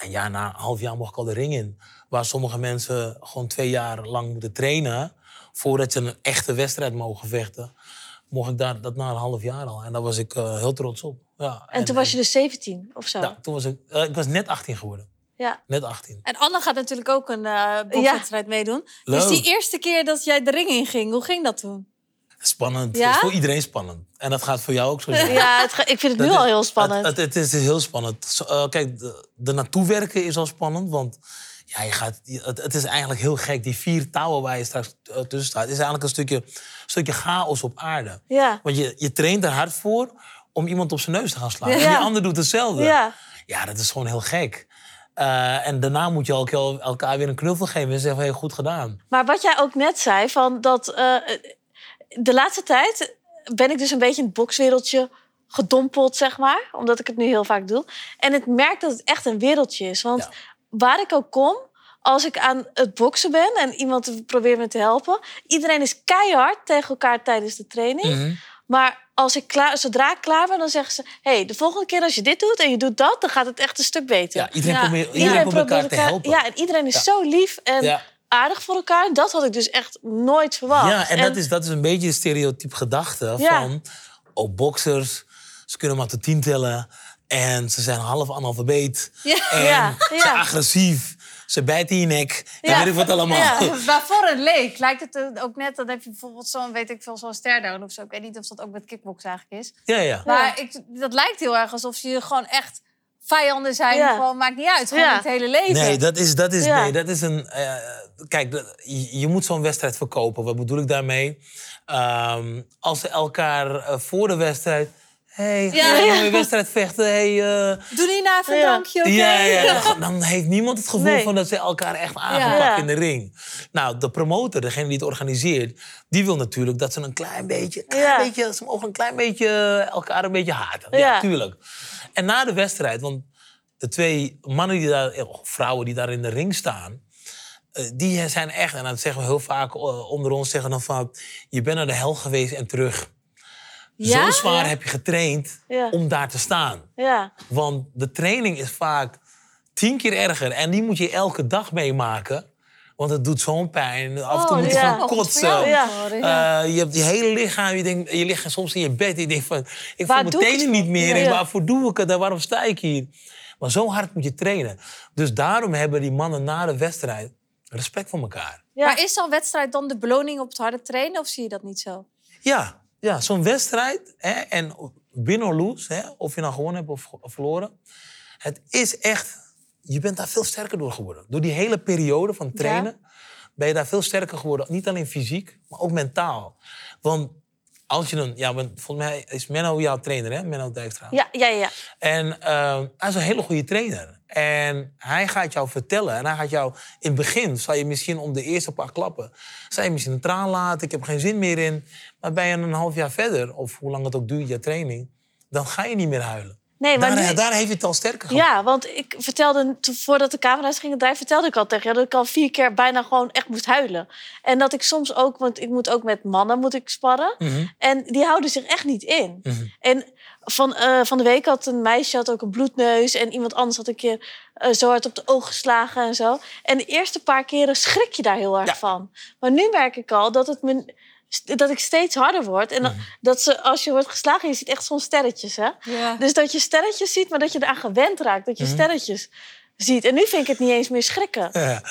[SPEAKER 3] En ja, na een half jaar mocht ik al de ring in. Waar sommige mensen gewoon twee jaar lang moeten trainen... voordat ze een echte wedstrijd mogen vechten. Mocht ik daar, dat na een half jaar al. En daar was ik eh, heel trots op. Ja,
[SPEAKER 1] En toen was je dus 17 of zo?
[SPEAKER 3] Ja, toen was ik... eh, ik was net 18 geworden.
[SPEAKER 1] Ja.
[SPEAKER 3] Net 18.
[SPEAKER 2] En Anne gaat natuurlijk ook een eh bokswedstrijd meedoen. Dus
[SPEAKER 3] Leuk.
[SPEAKER 2] die eerste keer dat jij de ring in ging, hoe ging dat toen?
[SPEAKER 3] Spannend.
[SPEAKER 2] Ja?
[SPEAKER 3] Het is voor iedereen spannend. En dat gaat voor jou ook zo zijn.
[SPEAKER 1] Ja, het, ik vind het nu al heel spannend.
[SPEAKER 3] Het, het, het is heel spannend. Eh, kijk, de, de naartoe werken is al spannend. Want ja, je gaat, het, het is eigenlijk heel gek. Die vier touwen waar je straks eh, tussen staat... is eigenlijk een stukje, stukje chaos op aarde.
[SPEAKER 1] ja.
[SPEAKER 3] Want je, je traint er hard voor om iemand op zijn neus te gaan slaan.
[SPEAKER 1] Ja.
[SPEAKER 3] En die ander doet hetzelfde.
[SPEAKER 1] Ja.
[SPEAKER 3] Ja, dat is gewoon heel gek. Eh, en daarna moet je elkaar, elkaar weer een knuffel geven en zeggen: hey, goed gedaan.
[SPEAKER 1] Maar wat jij ook net zei, van dat de laatste tijd ben ik dus een beetje in het bokswereldje gedompeld, zeg maar. Omdat ik het nu heel vaak doe. En ik merk dat het echt een wereldje is. Want
[SPEAKER 3] Ja.
[SPEAKER 1] waar ik ook kom, als ik aan het boksen ben en iemand probeert me te helpen, iedereen is keihard tegen elkaar tijdens de training.
[SPEAKER 3] Mhm.
[SPEAKER 1] Maar als ik klaar, zodra ik klaar ben, dan zeggen ze: hey, de volgende keer als je dit doet en je doet dat, dan gaat het echt een stuk beter.
[SPEAKER 3] Ja, iedereen
[SPEAKER 2] Ja,
[SPEAKER 3] probeert, iedereen probeert elkaar te helpen.
[SPEAKER 1] Ja, en iedereen is zo lief en. Aardig voor elkaar. Dat had ik dus echt nooit verwacht.
[SPEAKER 3] Ja, en, dat, is, dat is een beetje een stereotype gedachte
[SPEAKER 1] Ja.
[SPEAKER 3] van... oh, boxers, ze kunnen maar tot tien tellen... en ze zijn half analfabeet.
[SPEAKER 2] Ja.
[SPEAKER 3] En
[SPEAKER 1] Ja,
[SPEAKER 3] ze
[SPEAKER 1] ja.
[SPEAKER 3] zijn agressief. Ze bijten in je nek. En
[SPEAKER 1] Ja.
[SPEAKER 3] weet ik wat allemaal.
[SPEAKER 1] Ja.
[SPEAKER 2] Maar voor een leek lijkt het ook net, dan heb je bijvoorbeeld zo'n, weet ik veel, zo'n stare-down of zo. Ik weet niet of dat ook met kickbox eigenlijk is.
[SPEAKER 3] Ja, ja.
[SPEAKER 2] Maar ik, dat lijkt heel erg alsof ze gewoon echt vijanden zijn.
[SPEAKER 1] Ja.
[SPEAKER 2] Gewoon maakt niet uit, gewoon
[SPEAKER 1] Ja.
[SPEAKER 2] het hele leven.
[SPEAKER 3] Nee, dat is, dat is,
[SPEAKER 1] Ja.
[SPEAKER 3] nee, dat is een. eh, kijk, dat- je, je moet zo'n wedstrijd verkopen. Wat bedoel ik daarmee? Ehm, als ze elkaar eh, voor de wedstrijd. Hey,
[SPEAKER 2] Ja,
[SPEAKER 3] hey,
[SPEAKER 2] ja.
[SPEAKER 3] mooie wedstrijd vechten. Hey, eh,
[SPEAKER 2] Doe niet na even een
[SPEAKER 1] Ja.
[SPEAKER 2] drankje, oké?
[SPEAKER 3] Ja, ja, dan, dan heeft niemand het gevoel
[SPEAKER 1] Nee.
[SPEAKER 3] van dat ze elkaar echt aan gaan
[SPEAKER 2] Ja.
[SPEAKER 3] pakken
[SPEAKER 1] Ja.
[SPEAKER 3] in de ring. Nou, de promotor, degene die het organiseert, die wil natuurlijk dat ze een klein beetje, klein
[SPEAKER 1] Ja.
[SPEAKER 3] beetje ze mogen een klein beetje elkaar een beetje haten. Ja,
[SPEAKER 1] Ja.
[SPEAKER 3] tuurlijk. En na de wedstrijd, want de twee mannen die daar, of vrouwen die daar in de ring staan, eh, die zijn echt, en dat zeggen we heel vaak eh, onder ons, zeggen dan van, je bent naar de hel geweest en terug.
[SPEAKER 2] Ja?
[SPEAKER 3] Zo zwaar
[SPEAKER 1] Ja.
[SPEAKER 3] heb je getraind
[SPEAKER 1] Ja.
[SPEAKER 3] om daar te staan.
[SPEAKER 1] Ja.
[SPEAKER 3] Want de training is vaak tien keer erger. En die moet je elke dag meemaken. Want het doet zo'n pijn. Af en toe
[SPEAKER 2] Oh,
[SPEAKER 3] moet je
[SPEAKER 1] ja.
[SPEAKER 2] jou
[SPEAKER 3] kotsen.
[SPEAKER 1] Ja.
[SPEAKER 3] Eh, je hebt je hele lichaam, je, denkt, je ligt soms in je bed en je denkt van... Ik
[SPEAKER 1] Waar
[SPEAKER 3] voel mijn tenen niet meer.
[SPEAKER 1] Ja.
[SPEAKER 3] Waarvoor doe ik het en waarom sta ik hier? Maar zo hard moet je trainen. Dus daarom hebben die mannen na de wedstrijd respect voor elkaar.
[SPEAKER 1] Ja.
[SPEAKER 2] Maar is zo'n wedstrijd dan de beloning op het harde trainen of zie je dat niet zo?
[SPEAKER 3] Ja, ja zo'n wedstrijd. Hè, en win or lose, hè, of je nou gewonnen hebt of, of verloren. Het is echt... Je bent daar veel sterker door geworden. Door die hele periode van trainen ben je daar veel sterker geworden. Niet alleen fysiek, maar ook mentaal. Want als je dan... Ja, want volgens mij is Menno jouw trainer, hè? Menno Dijkstra.
[SPEAKER 1] Ja, ja, ja.
[SPEAKER 3] En eh, hij is een hele goede trainer. En hij gaat jou vertellen. En hij gaat jou... In het begin zal je misschien om de eerste paar klappen... Zal je misschien een traan laten. Ik heb geen zin meer in. Maar ben je een half jaar verder... Of hoe lang het ook duurt, je training... Dan ga je niet meer huilen.
[SPEAKER 1] Nee, maar
[SPEAKER 3] Daar,
[SPEAKER 1] nu...
[SPEAKER 3] daar heeft het al sterker gemaakt.
[SPEAKER 1] Ja, want ik vertelde, voordat de camera's gingen draaien, vertelde ik al tegen je dat ik al vier keer bijna gewoon echt moest huilen. En dat ik soms ook, want ik moet ook met mannen moet ik sparren.
[SPEAKER 3] Mhm.
[SPEAKER 1] En die houden zich echt niet in.
[SPEAKER 3] Mhm.
[SPEAKER 1] En van, eh, van de week had een meisje had ook een bloedneus. En iemand anders had een keer eh, zo hard op de oog geslagen en zo. En de eerste paar keren schrik je daar heel erg
[SPEAKER 3] Ja.
[SPEAKER 1] van. Maar nu merk ik al dat, het me, dat ik steeds harder word. En dat ze, als je wordt geslagen, je ziet echt zo'n sterretjes. Hè?
[SPEAKER 2] Ja.
[SPEAKER 1] Dus dat je sterretjes ziet, maar dat je eraan gewend raakt. Dat je
[SPEAKER 3] Mhm.
[SPEAKER 1] sterretjes ziet. En nu vind ik het niet eens meer schrikken.
[SPEAKER 3] Ja.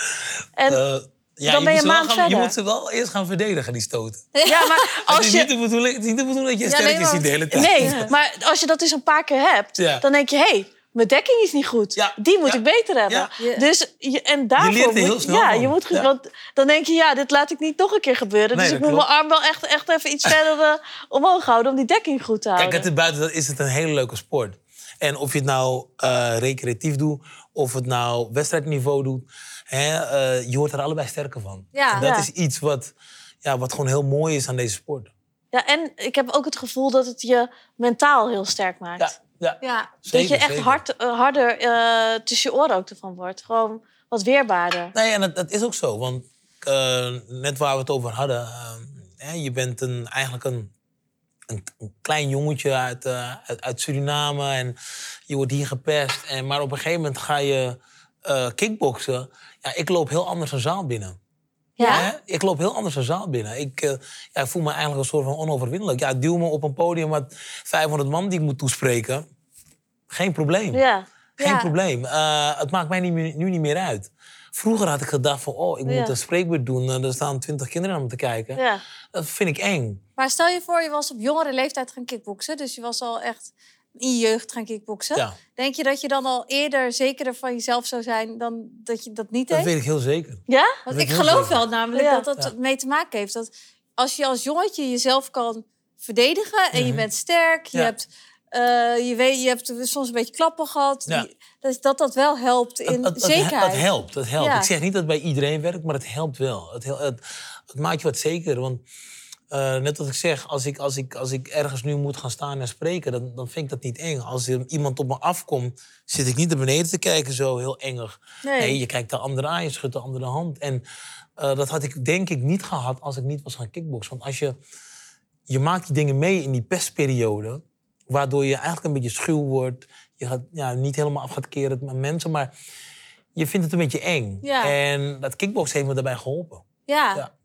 [SPEAKER 1] En,
[SPEAKER 3] Eh, ja,
[SPEAKER 1] dan ben je
[SPEAKER 3] moet ze wel
[SPEAKER 1] maand
[SPEAKER 3] gaan, Je
[SPEAKER 1] verder.
[SPEAKER 3] moet ze wel eerst gaan verdedigen, die stoten.
[SPEAKER 1] ja, maar
[SPEAKER 3] Het
[SPEAKER 1] als
[SPEAKER 3] is niet
[SPEAKER 1] je...
[SPEAKER 3] de bedoeling, het is niet de bedoeling dat je
[SPEAKER 2] Ja, nee,
[SPEAKER 3] sterretjes
[SPEAKER 2] maar-
[SPEAKER 3] ziet de hele tijd.
[SPEAKER 1] Nee, maar als je dat dus een paar keer hebt,
[SPEAKER 3] Ja.
[SPEAKER 1] dan denk je... hé, hey, mijn dekking is niet goed.
[SPEAKER 3] Ja,
[SPEAKER 1] Die moet
[SPEAKER 3] ja,
[SPEAKER 1] ik beter hebben.
[SPEAKER 3] ja.
[SPEAKER 2] Ja.
[SPEAKER 1] Dus je, en daarvoor
[SPEAKER 3] leert er heel
[SPEAKER 1] moet,
[SPEAKER 3] snel
[SPEAKER 1] ja,
[SPEAKER 3] van.
[SPEAKER 1] je moet, want dan denk je, ja, dit laat ik niet nog een keer gebeuren.
[SPEAKER 3] Nee,
[SPEAKER 1] dus ik moet
[SPEAKER 3] klopt.
[SPEAKER 1] mijn arm wel echt, echt even iets verder eh, omhoog houden om die dekking goed te houden.
[SPEAKER 3] Kijk, het is buiten dat is het een hele leuke sport. En of je het nou eh, recreatief doet, of het nou wedstrijdniveau doet, hè, eh, je wordt er allebei sterker van.
[SPEAKER 2] Ja.
[SPEAKER 3] en dat
[SPEAKER 1] Ja.
[SPEAKER 3] is iets wat, ja, wat gewoon heel mooi is aan deze sport.
[SPEAKER 1] Ja, en ik heb ook het gevoel dat het je mentaal heel sterk maakt.
[SPEAKER 3] Ja, ja. Zeker,
[SPEAKER 1] dat je echt
[SPEAKER 3] zeker.
[SPEAKER 1] hard, eh, harder eh, tussen je oren ook ervan wordt. Gewoon wat weerbaarder.
[SPEAKER 3] Nee, en dat, dat is ook zo. Want eh, net waar we het over hadden, hè, je bent een, eigenlijk een, een, een klein jongetje uit, uit, uit Suriname en je wordt hier gepest. En, maar op een gegeven moment ga je kickboksen. Ja, ik loop heel anders een zaal binnen.
[SPEAKER 1] Ja?
[SPEAKER 3] Hè? Ik loop heel anders een zaal binnen. Ik, eh, ja, ik voel me eigenlijk een soort van onoverwinnelijk. Ja, duw me op een podium met 500 man die ik moet toespreken. Geen probleem.
[SPEAKER 1] Ja.
[SPEAKER 3] Geen
[SPEAKER 2] Ja.
[SPEAKER 3] probleem. Eh, het maakt mij niet meer, nu niet meer uit. Vroeger had ik gedacht van, oh, ik
[SPEAKER 1] Ja.
[SPEAKER 3] moet een spreekbeurt doen. en er staan twintig kinderen aan me te kijken.
[SPEAKER 1] ja.
[SPEAKER 3] Dat vind ik eng.
[SPEAKER 2] Maar stel je voor, je was op jongere leeftijd gaan kickboksen. Dus je was al echt in je jeugd gaan kickboksen.
[SPEAKER 3] Ja,
[SPEAKER 2] Denk je dat je dan al eerder zekerder van jezelf zou zijn dan dat je dat niet
[SPEAKER 3] dat
[SPEAKER 2] deed?
[SPEAKER 3] weet ik heel zeker.
[SPEAKER 1] Ja?
[SPEAKER 3] Dat
[SPEAKER 2] Want ik geloof
[SPEAKER 3] zeker.
[SPEAKER 2] wel namelijk
[SPEAKER 1] Ja.
[SPEAKER 2] dat dat
[SPEAKER 3] Ja.
[SPEAKER 2] mee te maken heeft. Dat als je als jongetje jezelf kan verdedigen en je
[SPEAKER 3] Mhm.
[SPEAKER 2] bent sterk, je, hebt, eh, je, weet, je hebt soms een beetje klappen gehad,
[SPEAKER 3] Ja.
[SPEAKER 2] die- dat, dat dat wel helpt in
[SPEAKER 3] het- het-
[SPEAKER 2] zekerheid.
[SPEAKER 3] Dat helpt, dat helpt.
[SPEAKER 2] Ja.
[SPEAKER 3] Ik zeg niet dat het bij iedereen werkt, maar het helpt wel. Het, het, het maakt je wat zeker. Want eh, net wat ik zeg, als ik, als, ik, als ik ergens nu moet gaan staan en spreken, dan, dan vind ik dat niet eng. Als er iemand op me afkomt, zit ik niet naar beneden te kijken zo heel engig.
[SPEAKER 2] Nee.
[SPEAKER 3] Nee, je kijkt de andere aan, je schudt de andere hand. En eh, dat had ik denk ik niet gehad als ik niet was gaan kickboksen. Want als je, je maakt die dingen mee in die pestperiode, waardoor je eigenlijk een beetje schuw wordt. Je gaat ja, niet helemaal af gaat keren met mensen, maar je vindt het een beetje eng.
[SPEAKER 2] Ja.
[SPEAKER 3] En dat kickbox heeft me daarbij geholpen.
[SPEAKER 2] Ja.
[SPEAKER 3] Ja.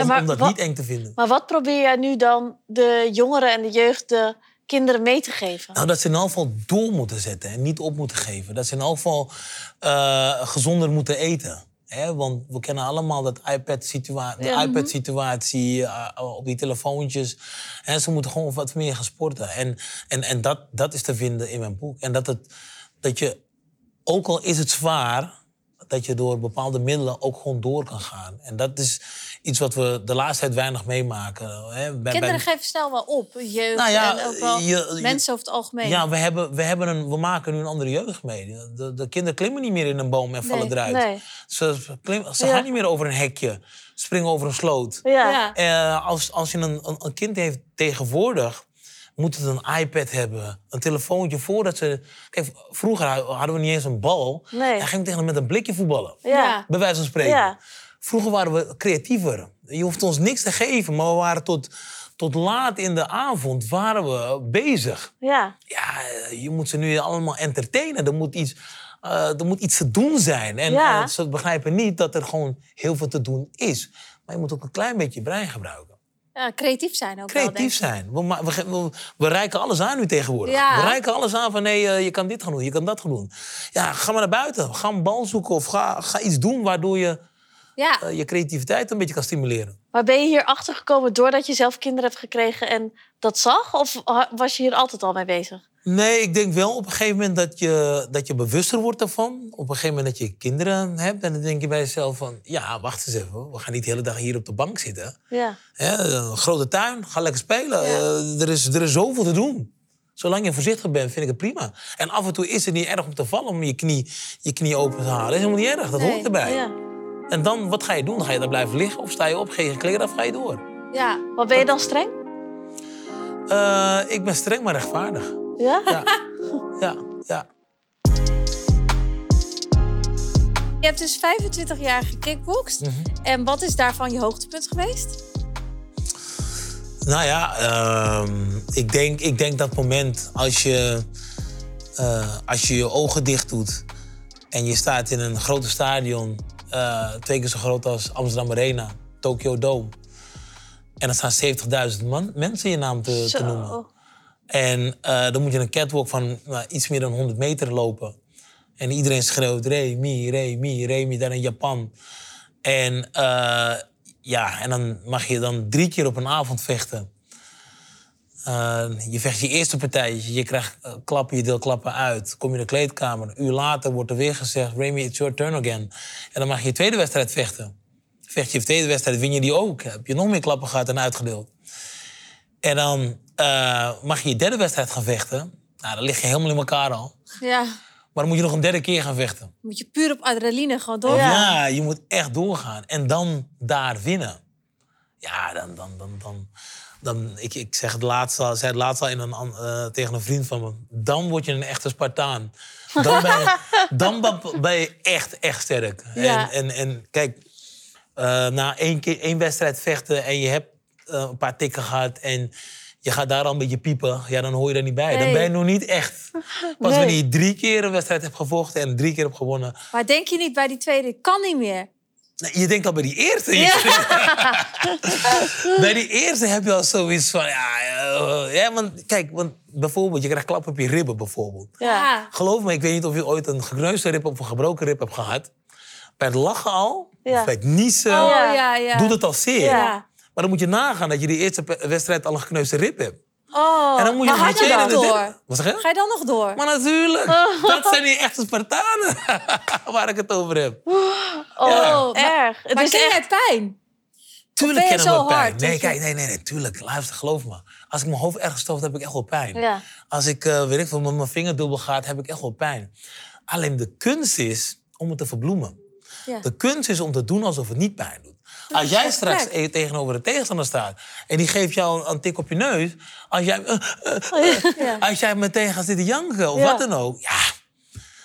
[SPEAKER 3] Om,
[SPEAKER 1] maar
[SPEAKER 3] om dat
[SPEAKER 1] wat-
[SPEAKER 3] niet eng te vinden.
[SPEAKER 1] Maar wat probeer jij nu dan de jongeren en de jeugd, de kinderen mee te geven?
[SPEAKER 3] Nou, dat ze in elk geval door moeten zetten en niet op moeten geven. Dat ze in elk geval eh, gezonder moeten eten. Hè? Want we kennen allemaal dat iPad-situa- de
[SPEAKER 1] Ja.
[SPEAKER 3] iPad-situatie eh, op die telefoontjes. En ze moeten gewoon wat meer gaan sporten. En, en, en dat, dat is te vinden in mijn boek. En dat, het, dat je, ook al is het zwaar, dat je door bepaalde middelen ook gewoon door kan gaan. En dat is iets wat we de laatste tijd weinig meemaken. Hè? Bij-
[SPEAKER 2] Kinderen
[SPEAKER 3] bij-
[SPEAKER 2] geven snel wel op, jeugd
[SPEAKER 3] Nou ja,
[SPEAKER 2] en ook wel
[SPEAKER 3] je- je-
[SPEAKER 2] mensen over het algemeen.
[SPEAKER 3] Ja, we, hebben, we, hebben een, we maken nu een andere jeugd mee. De, de kinderen klimmen niet meer in een boom en vallen
[SPEAKER 2] Nee,
[SPEAKER 3] eruit.
[SPEAKER 1] Nee.
[SPEAKER 3] Ze, klimmen, ze
[SPEAKER 1] Ja.
[SPEAKER 3] gaan niet meer over een hekje, springen over een sloot.
[SPEAKER 1] Ja.
[SPEAKER 2] Ja.
[SPEAKER 3] Eh, als, als je een, een, een kind heeft tegenwoordig, moet het een iPad hebben, een telefoontje voordat ze. Kijk, vroeger hadden we niet eens een bal.
[SPEAKER 1] Nee.
[SPEAKER 3] En ging tegen hem met een blikje voetballen.
[SPEAKER 1] Ja.
[SPEAKER 3] Bij wijze van spreken.
[SPEAKER 1] Ja.
[SPEAKER 3] Vroeger waren we creatiever. Je hoeft ons niks te geven, maar we waren tot, tot laat in de avond waren we bezig.
[SPEAKER 1] Ja.
[SPEAKER 3] Ja, je moet ze nu allemaal entertainen. Er moet iets, eh, er moet iets te doen zijn. En
[SPEAKER 1] Ja.
[SPEAKER 3] ze begrijpen niet dat er gewoon heel veel te doen is. Maar je moet ook een klein beetje je brein gebruiken.
[SPEAKER 2] Ja, creatief zijn ook
[SPEAKER 3] Creatief zijn. We, we reiken alles aan nu tegenwoordig.
[SPEAKER 2] Ja.
[SPEAKER 3] We reiken alles aan van nee, eh, je kan dit gaan doen, je kan dat gaan doen. Ja, ga maar naar buiten. Ga een bal zoeken of ga, ga iets doen waardoor je
[SPEAKER 2] Ja,
[SPEAKER 3] eh, je creativiteit een beetje kan stimuleren.
[SPEAKER 1] Maar ben je hier achter gekomen doordat je zelf kinderen hebt gekregen en dat zag? Of was je hier altijd al mee bezig?
[SPEAKER 3] Nee, ik denk wel op een gegeven moment dat je, dat je bewuster wordt ervan. Op een gegeven moment dat je kinderen hebt. En dan denk je bij jezelf van... Ja, wacht eens even. We gaan niet de hele dag hier op de bank zitten.
[SPEAKER 1] Ja.
[SPEAKER 3] Hè, een grote tuin, ga lekker spelen. Eh, er, is, er is zoveel te doen. Zolang je voorzichtig bent, vind ik het prima. En af en toe is het niet erg om te vallen om je knie, je knie open te halen. Dat is helemaal niet erg, dat
[SPEAKER 2] Nee.
[SPEAKER 3] hoort erbij.
[SPEAKER 1] ja.
[SPEAKER 3] En dan, wat ga je doen? Dan ga je daar blijven liggen of sta je op, ga je je kleren af, ga je door.
[SPEAKER 2] ja.
[SPEAKER 1] Maar ben je dan streng?
[SPEAKER 3] Eh, ik ben streng maar rechtvaardig.
[SPEAKER 1] Ja?
[SPEAKER 3] Ja, ja, ja.
[SPEAKER 2] Je hebt dus 25 jaar gekickboxd.
[SPEAKER 3] Mhm.
[SPEAKER 2] En wat is daarvan je hoogtepunt geweest?
[SPEAKER 3] Nou ja, ehm, ik, denk, ik denk dat moment als je, eh, als je je ogen dicht doet en je staat in een grote stadion, eh, twee keer zo groot als Amsterdam Arena, Tokyo Dome. En dan staan 70.000 man, mensen je naam te, te noemen. En eh, dan moet je een catwalk van nou, iets meer dan 100 meter lopen. En iedereen schreeuwt Remi, Remi, Remi, daar in Japan. En eh, ja, en dan mag je dan drie keer op een avond vechten. Eh, je vecht je eerste partij, je krijgt eh, klappen, je deelt klappen uit. Kom je in de kleedkamer, een uur later wordt er weer gezegd... Remy, it's your turn again. En dan mag je je tweede wedstrijd vechten. Vecht je je tweede wedstrijd, win je die ook. Heb je nog meer klappen gehad en uitgedeeld. En dan eh, mag je je derde wedstrijd gaan vechten. Nou, dan lig je helemaal in elkaar al.
[SPEAKER 2] Ja.
[SPEAKER 3] Maar dan moet je nog een derde keer gaan vechten.
[SPEAKER 2] Moet je puur op adrenaline gewoon door.
[SPEAKER 3] Ja, je moet echt doorgaan. En dan daar winnen. Ja, dan... dan, dan, dan, dan ik, ik zeg het laatst al, zei het laatst al in een, eh, tegen een vriend van me. Dan word je een echte Spartaan. Dan ben je, dan ben- ben je echt, echt sterk.
[SPEAKER 1] Ja.
[SPEAKER 3] En, en, en kijk, eh, na één, keer, één wedstrijd vechten en je hebt eh, een paar tikken gehad... en je gaat daar al een beetje piepen, ja, dan hoor je er niet bij. Dan ben je nog niet echt. Pas
[SPEAKER 1] Nee.
[SPEAKER 3] wanneer je drie keer een wedstrijd hebt gevochten en drie keer hebt gewonnen...
[SPEAKER 2] Maar denk je niet bij die tweede, kan niet meer.
[SPEAKER 3] Je denkt al bij die eerste. bij die eerste heb je al zoiets van... Ja, eh, ja, want kijk, want bijvoorbeeld, je krijgt klap op je ribben bijvoorbeeld.
[SPEAKER 1] Ja.
[SPEAKER 3] Geloof me, ik weet niet of je ooit een gekneusde rib of een gebroken rib hebt gehad. Bij het lachen al,
[SPEAKER 1] Ja.
[SPEAKER 3] of bij het niezen,
[SPEAKER 2] Oh
[SPEAKER 1] Ja.
[SPEAKER 2] ja, ja.
[SPEAKER 3] doet het al zeer.
[SPEAKER 2] Ja.
[SPEAKER 3] Maar dan moet je nagaan dat je die eerste wedstrijd al een gekneusde rib hebt.
[SPEAKER 2] Oh,
[SPEAKER 3] en dan moet je
[SPEAKER 2] maar
[SPEAKER 3] nog
[SPEAKER 2] ga je dan door?
[SPEAKER 3] derde- Wat zeg je?
[SPEAKER 2] Ga je dan nog door?
[SPEAKER 3] Maar natuurlijk, dat zijn die echte Spartanen waar ik het over heb.
[SPEAKER 1] Oh,
[SPEAKER 2] Ja.
[SPEAKER 1] erg. Het
[SPEAKER 2] maar
[SPEAKER 1] is
[SPEAKER 2] ken
[SPEAKER 1] echt...
[SPEAKER 2] pijn?
[SPEAKER 3] Tuurlijk
[SPEAKER 2] ben je
[SPEAKER 3] kennen we
[SPEAKER 2] zo
[SPEAKER 3] pijn.
[SPEAKER 2] hard
[SPEAKER 3] Nee, kijk, nee, nee, nee, tuurlijk. Luister, geloof me. Als ik mijn hoofd ergens stoot, heb ik echt wel pijn.
[SPEAKER 1] Ja.
[SPEAKER 3] Als ik, eh, weet ik veel, met mijn vinger dubbel gaat, heb ik echt wel pijn. Alleen de kunst is om het te verbloemen.
[SPEAKER 2] Ja.
[SPEAKER 3] De kunst is om te doen alsof het niet pijn doet. Als jij straks tegenover de tegenstander staat en die geeft jou een, tik op je neus, als jij, eh, eh, eh, als jij meteen gaat zitten janken of wat dan ook, ja,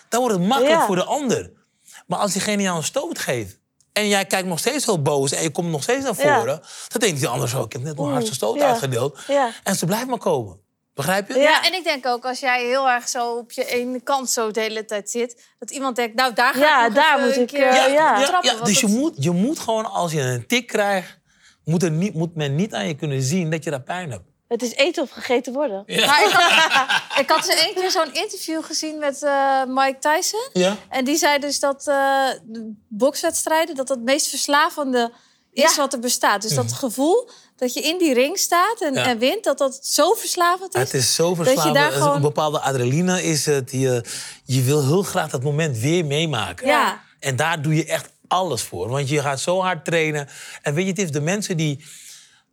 [SPEAKER 3] dan wordt het makkelijk voor de ander. Maar als diegene jou een stoot geeft en jij kijkt nog steeds heel boos en je komt nog steeds naar
[SPEAKER 1] Ja.
[SPEAKER 3] voren, dan denkt die ander zo, ik heb net mijn hardste stoot
[SPEAKER 1] ja.
[SPEAKER 3] uitgedeeld.
[SPEAKER 1] Ja.
[SPEAKER 3] En ze blijft maar komen. Begrijp je?
[SPEAKER 1] Ja.
[SPEAKER 2] Ja, en ik denk ook als jij heel erg zo op je ene kant zo de hele tijd zit, dat iemand denkt, nou daar ga
[SPEAKER 1] Ja,
[SPEAKER 2] ik nog
[SPEAKER 1] daar
[SPEAKER 2] even
[SPEAKER 1] moet
[SPEAKER 2] een
[SPEAKER 1] ik,
[SPEAKER 2] keer
[SPEAKER 1] eh, ja.
[SPEAKER 2] trappen.
[SPEAKER 3] ja, dus je moet, je moet gewoon, als je een tik krijgt, moet, er niet, moet men niet aan je kunnen zien dat je daar pijn hebt.
[SPEAKER 1] Het is eten of gegeten worden.
[SPEAKER 2] Maar ik had, ik had ze één keer zo'n interview gezien met eh, Mike Tyson.
[SPEAKER 3] Ja?
[SPEAKER 2] En die zei dus dat eh, de bokswedstrijden dat het meest verslavende is
[SPEAKER 1] Ja.
[SPEAKER 2] wat er bestaat. Dus dat gevoel dat je in die ring staat en,
[SPEAKER 3] Ja.
[SPEAKER 2] en wint, dat dat zo verslavend is.
[SPEAKER 3] Het is zo
[SPEAKER 2] je
[SPEAKER 3] verslavend.
[SPEAKER 2] daar
[SPEAKER 3] Het is
[SPEAKER 2] gewoon-
[SPEAKER 3] Een bepaalde adrenaline is het. Je, je wil heel graag dat moment weer meemaken.
[SPEAKER 2] Ja.
[SPEAKER 3] En daar doe je echt alles voor. Want je gaat zo hard trainen. En weet je, het is de mensen die,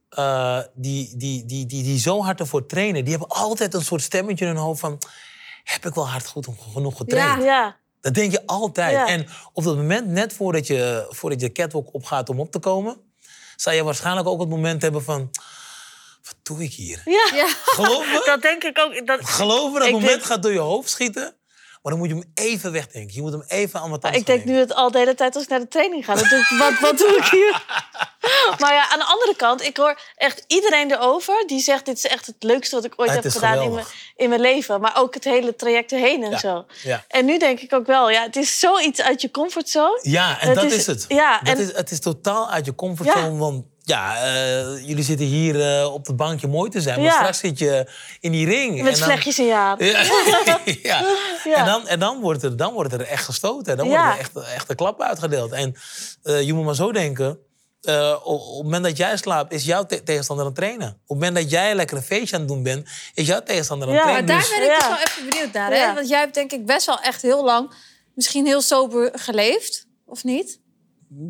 [SPEAKER 3] eh, die, die, die, die, die zo hard ervoor trainen... die hebben altijd een soort stemmetje in hun hoofd van... heb ik wel hard goed genoeg getraind?
[SPEAKER 2] Ja.
[SPEAKER 1] Ja.
[SPEAKER 3] Dat denk je altijd.
[SPEAKER 1] Ja.
[SPEAKER 3] En op dat moment, net voordat je, voordat je de catwalk opgaat om op te komen... zal je waarschijnlijk ook het moment hebben van... wat doe ik hier?
[SPEAKER 1] Ja.
[SPEAKER 2] Ja.
[SPEAKER 3] Geloof me?
[SPEAKER 1] Dat denk ik ook. Dat,
[SPEAKER 3] Geloof me, dat moment
[SPEAKER 1] denk-
[SPEAKER 3] gaat door je hoofd schieten. Maar dan moet je hem even wegdenken. Je moet hem even aan wat
[SPEAKER 1] ik denk nu het al de hele tijd als ik naar de training ga. Dan denk ik, wat, wat doe ik hier? maar ja, aan de andere kant, ik hoor echt iedereen erover die zegt: Dit is echt het leukste wat ik ooit
[SPEAKER 3] Het
[SPEAKER 1] heb gedaan in mijn, in mijn leven. Maar ook het hele traject erheen en
[SPEAKER 3] Ja,
[SPEAKER 1] zo.
[SPEAKER 3] ja.
[SPEAKER 1] En nu denk ik ook wel, ja, het is zoiets uit je comfortzone.
[SPEAKER 3] Ja, en dat
[SPEAKER 1] is-
[SPEAKER 3] is, het.
[SPEAKER 1] ja,
[SPEAKER 3] dat
[SPEAKER 1] en-
[SPEAKER 3] is, het is totaal uit je comfortzone. Want ja, eh, jullie zitten hier eh, op het bankje mooi te zijn. Maar
[SPEAKER 1] Ja.
[SPEAKER 3] straks zit je in die ring.
[SPEAKER 1] Met
[SPEAKER 3] en dan-
[SPEAKER 1] vlechtjes in je haar.
[SPEAKER 3] Ja. ja.
[SPEAKER 1] Ja.
[SPEAKER 3] En, dan, en dan, wordt er, dan wordt er echt gestoten. Dan
[SPEAKER 1] Ja.
[SPEAKER 3] worden er echt, echt de klappen uitgedeeld. En eh, je moet maar zo denken. eh, op, op het moment dat jij slaapt, is jouw te- tegenstander aan het trainen. Op het moment dat jij lekker een feestje aan het doen bent, is jouw tegenstander aan het
[SPEAKER 1] Ja,
[SPEAKER 2] Maar
[SPEAKER 3] trainen.
[SPEAKER 2] daar
[SPEAKER 3] Dus-
[SPEAKER 2] ben ik
[SPEAKER 1] Ja.
[SPEAKER 2] dus wel even benieuwd naar. Hè?
[SPEAKER 1] Ja.
[SPEAKER 2] Want jij hebt denk ik best wel echt heel lang... misschien heel sober geleefd, of niet?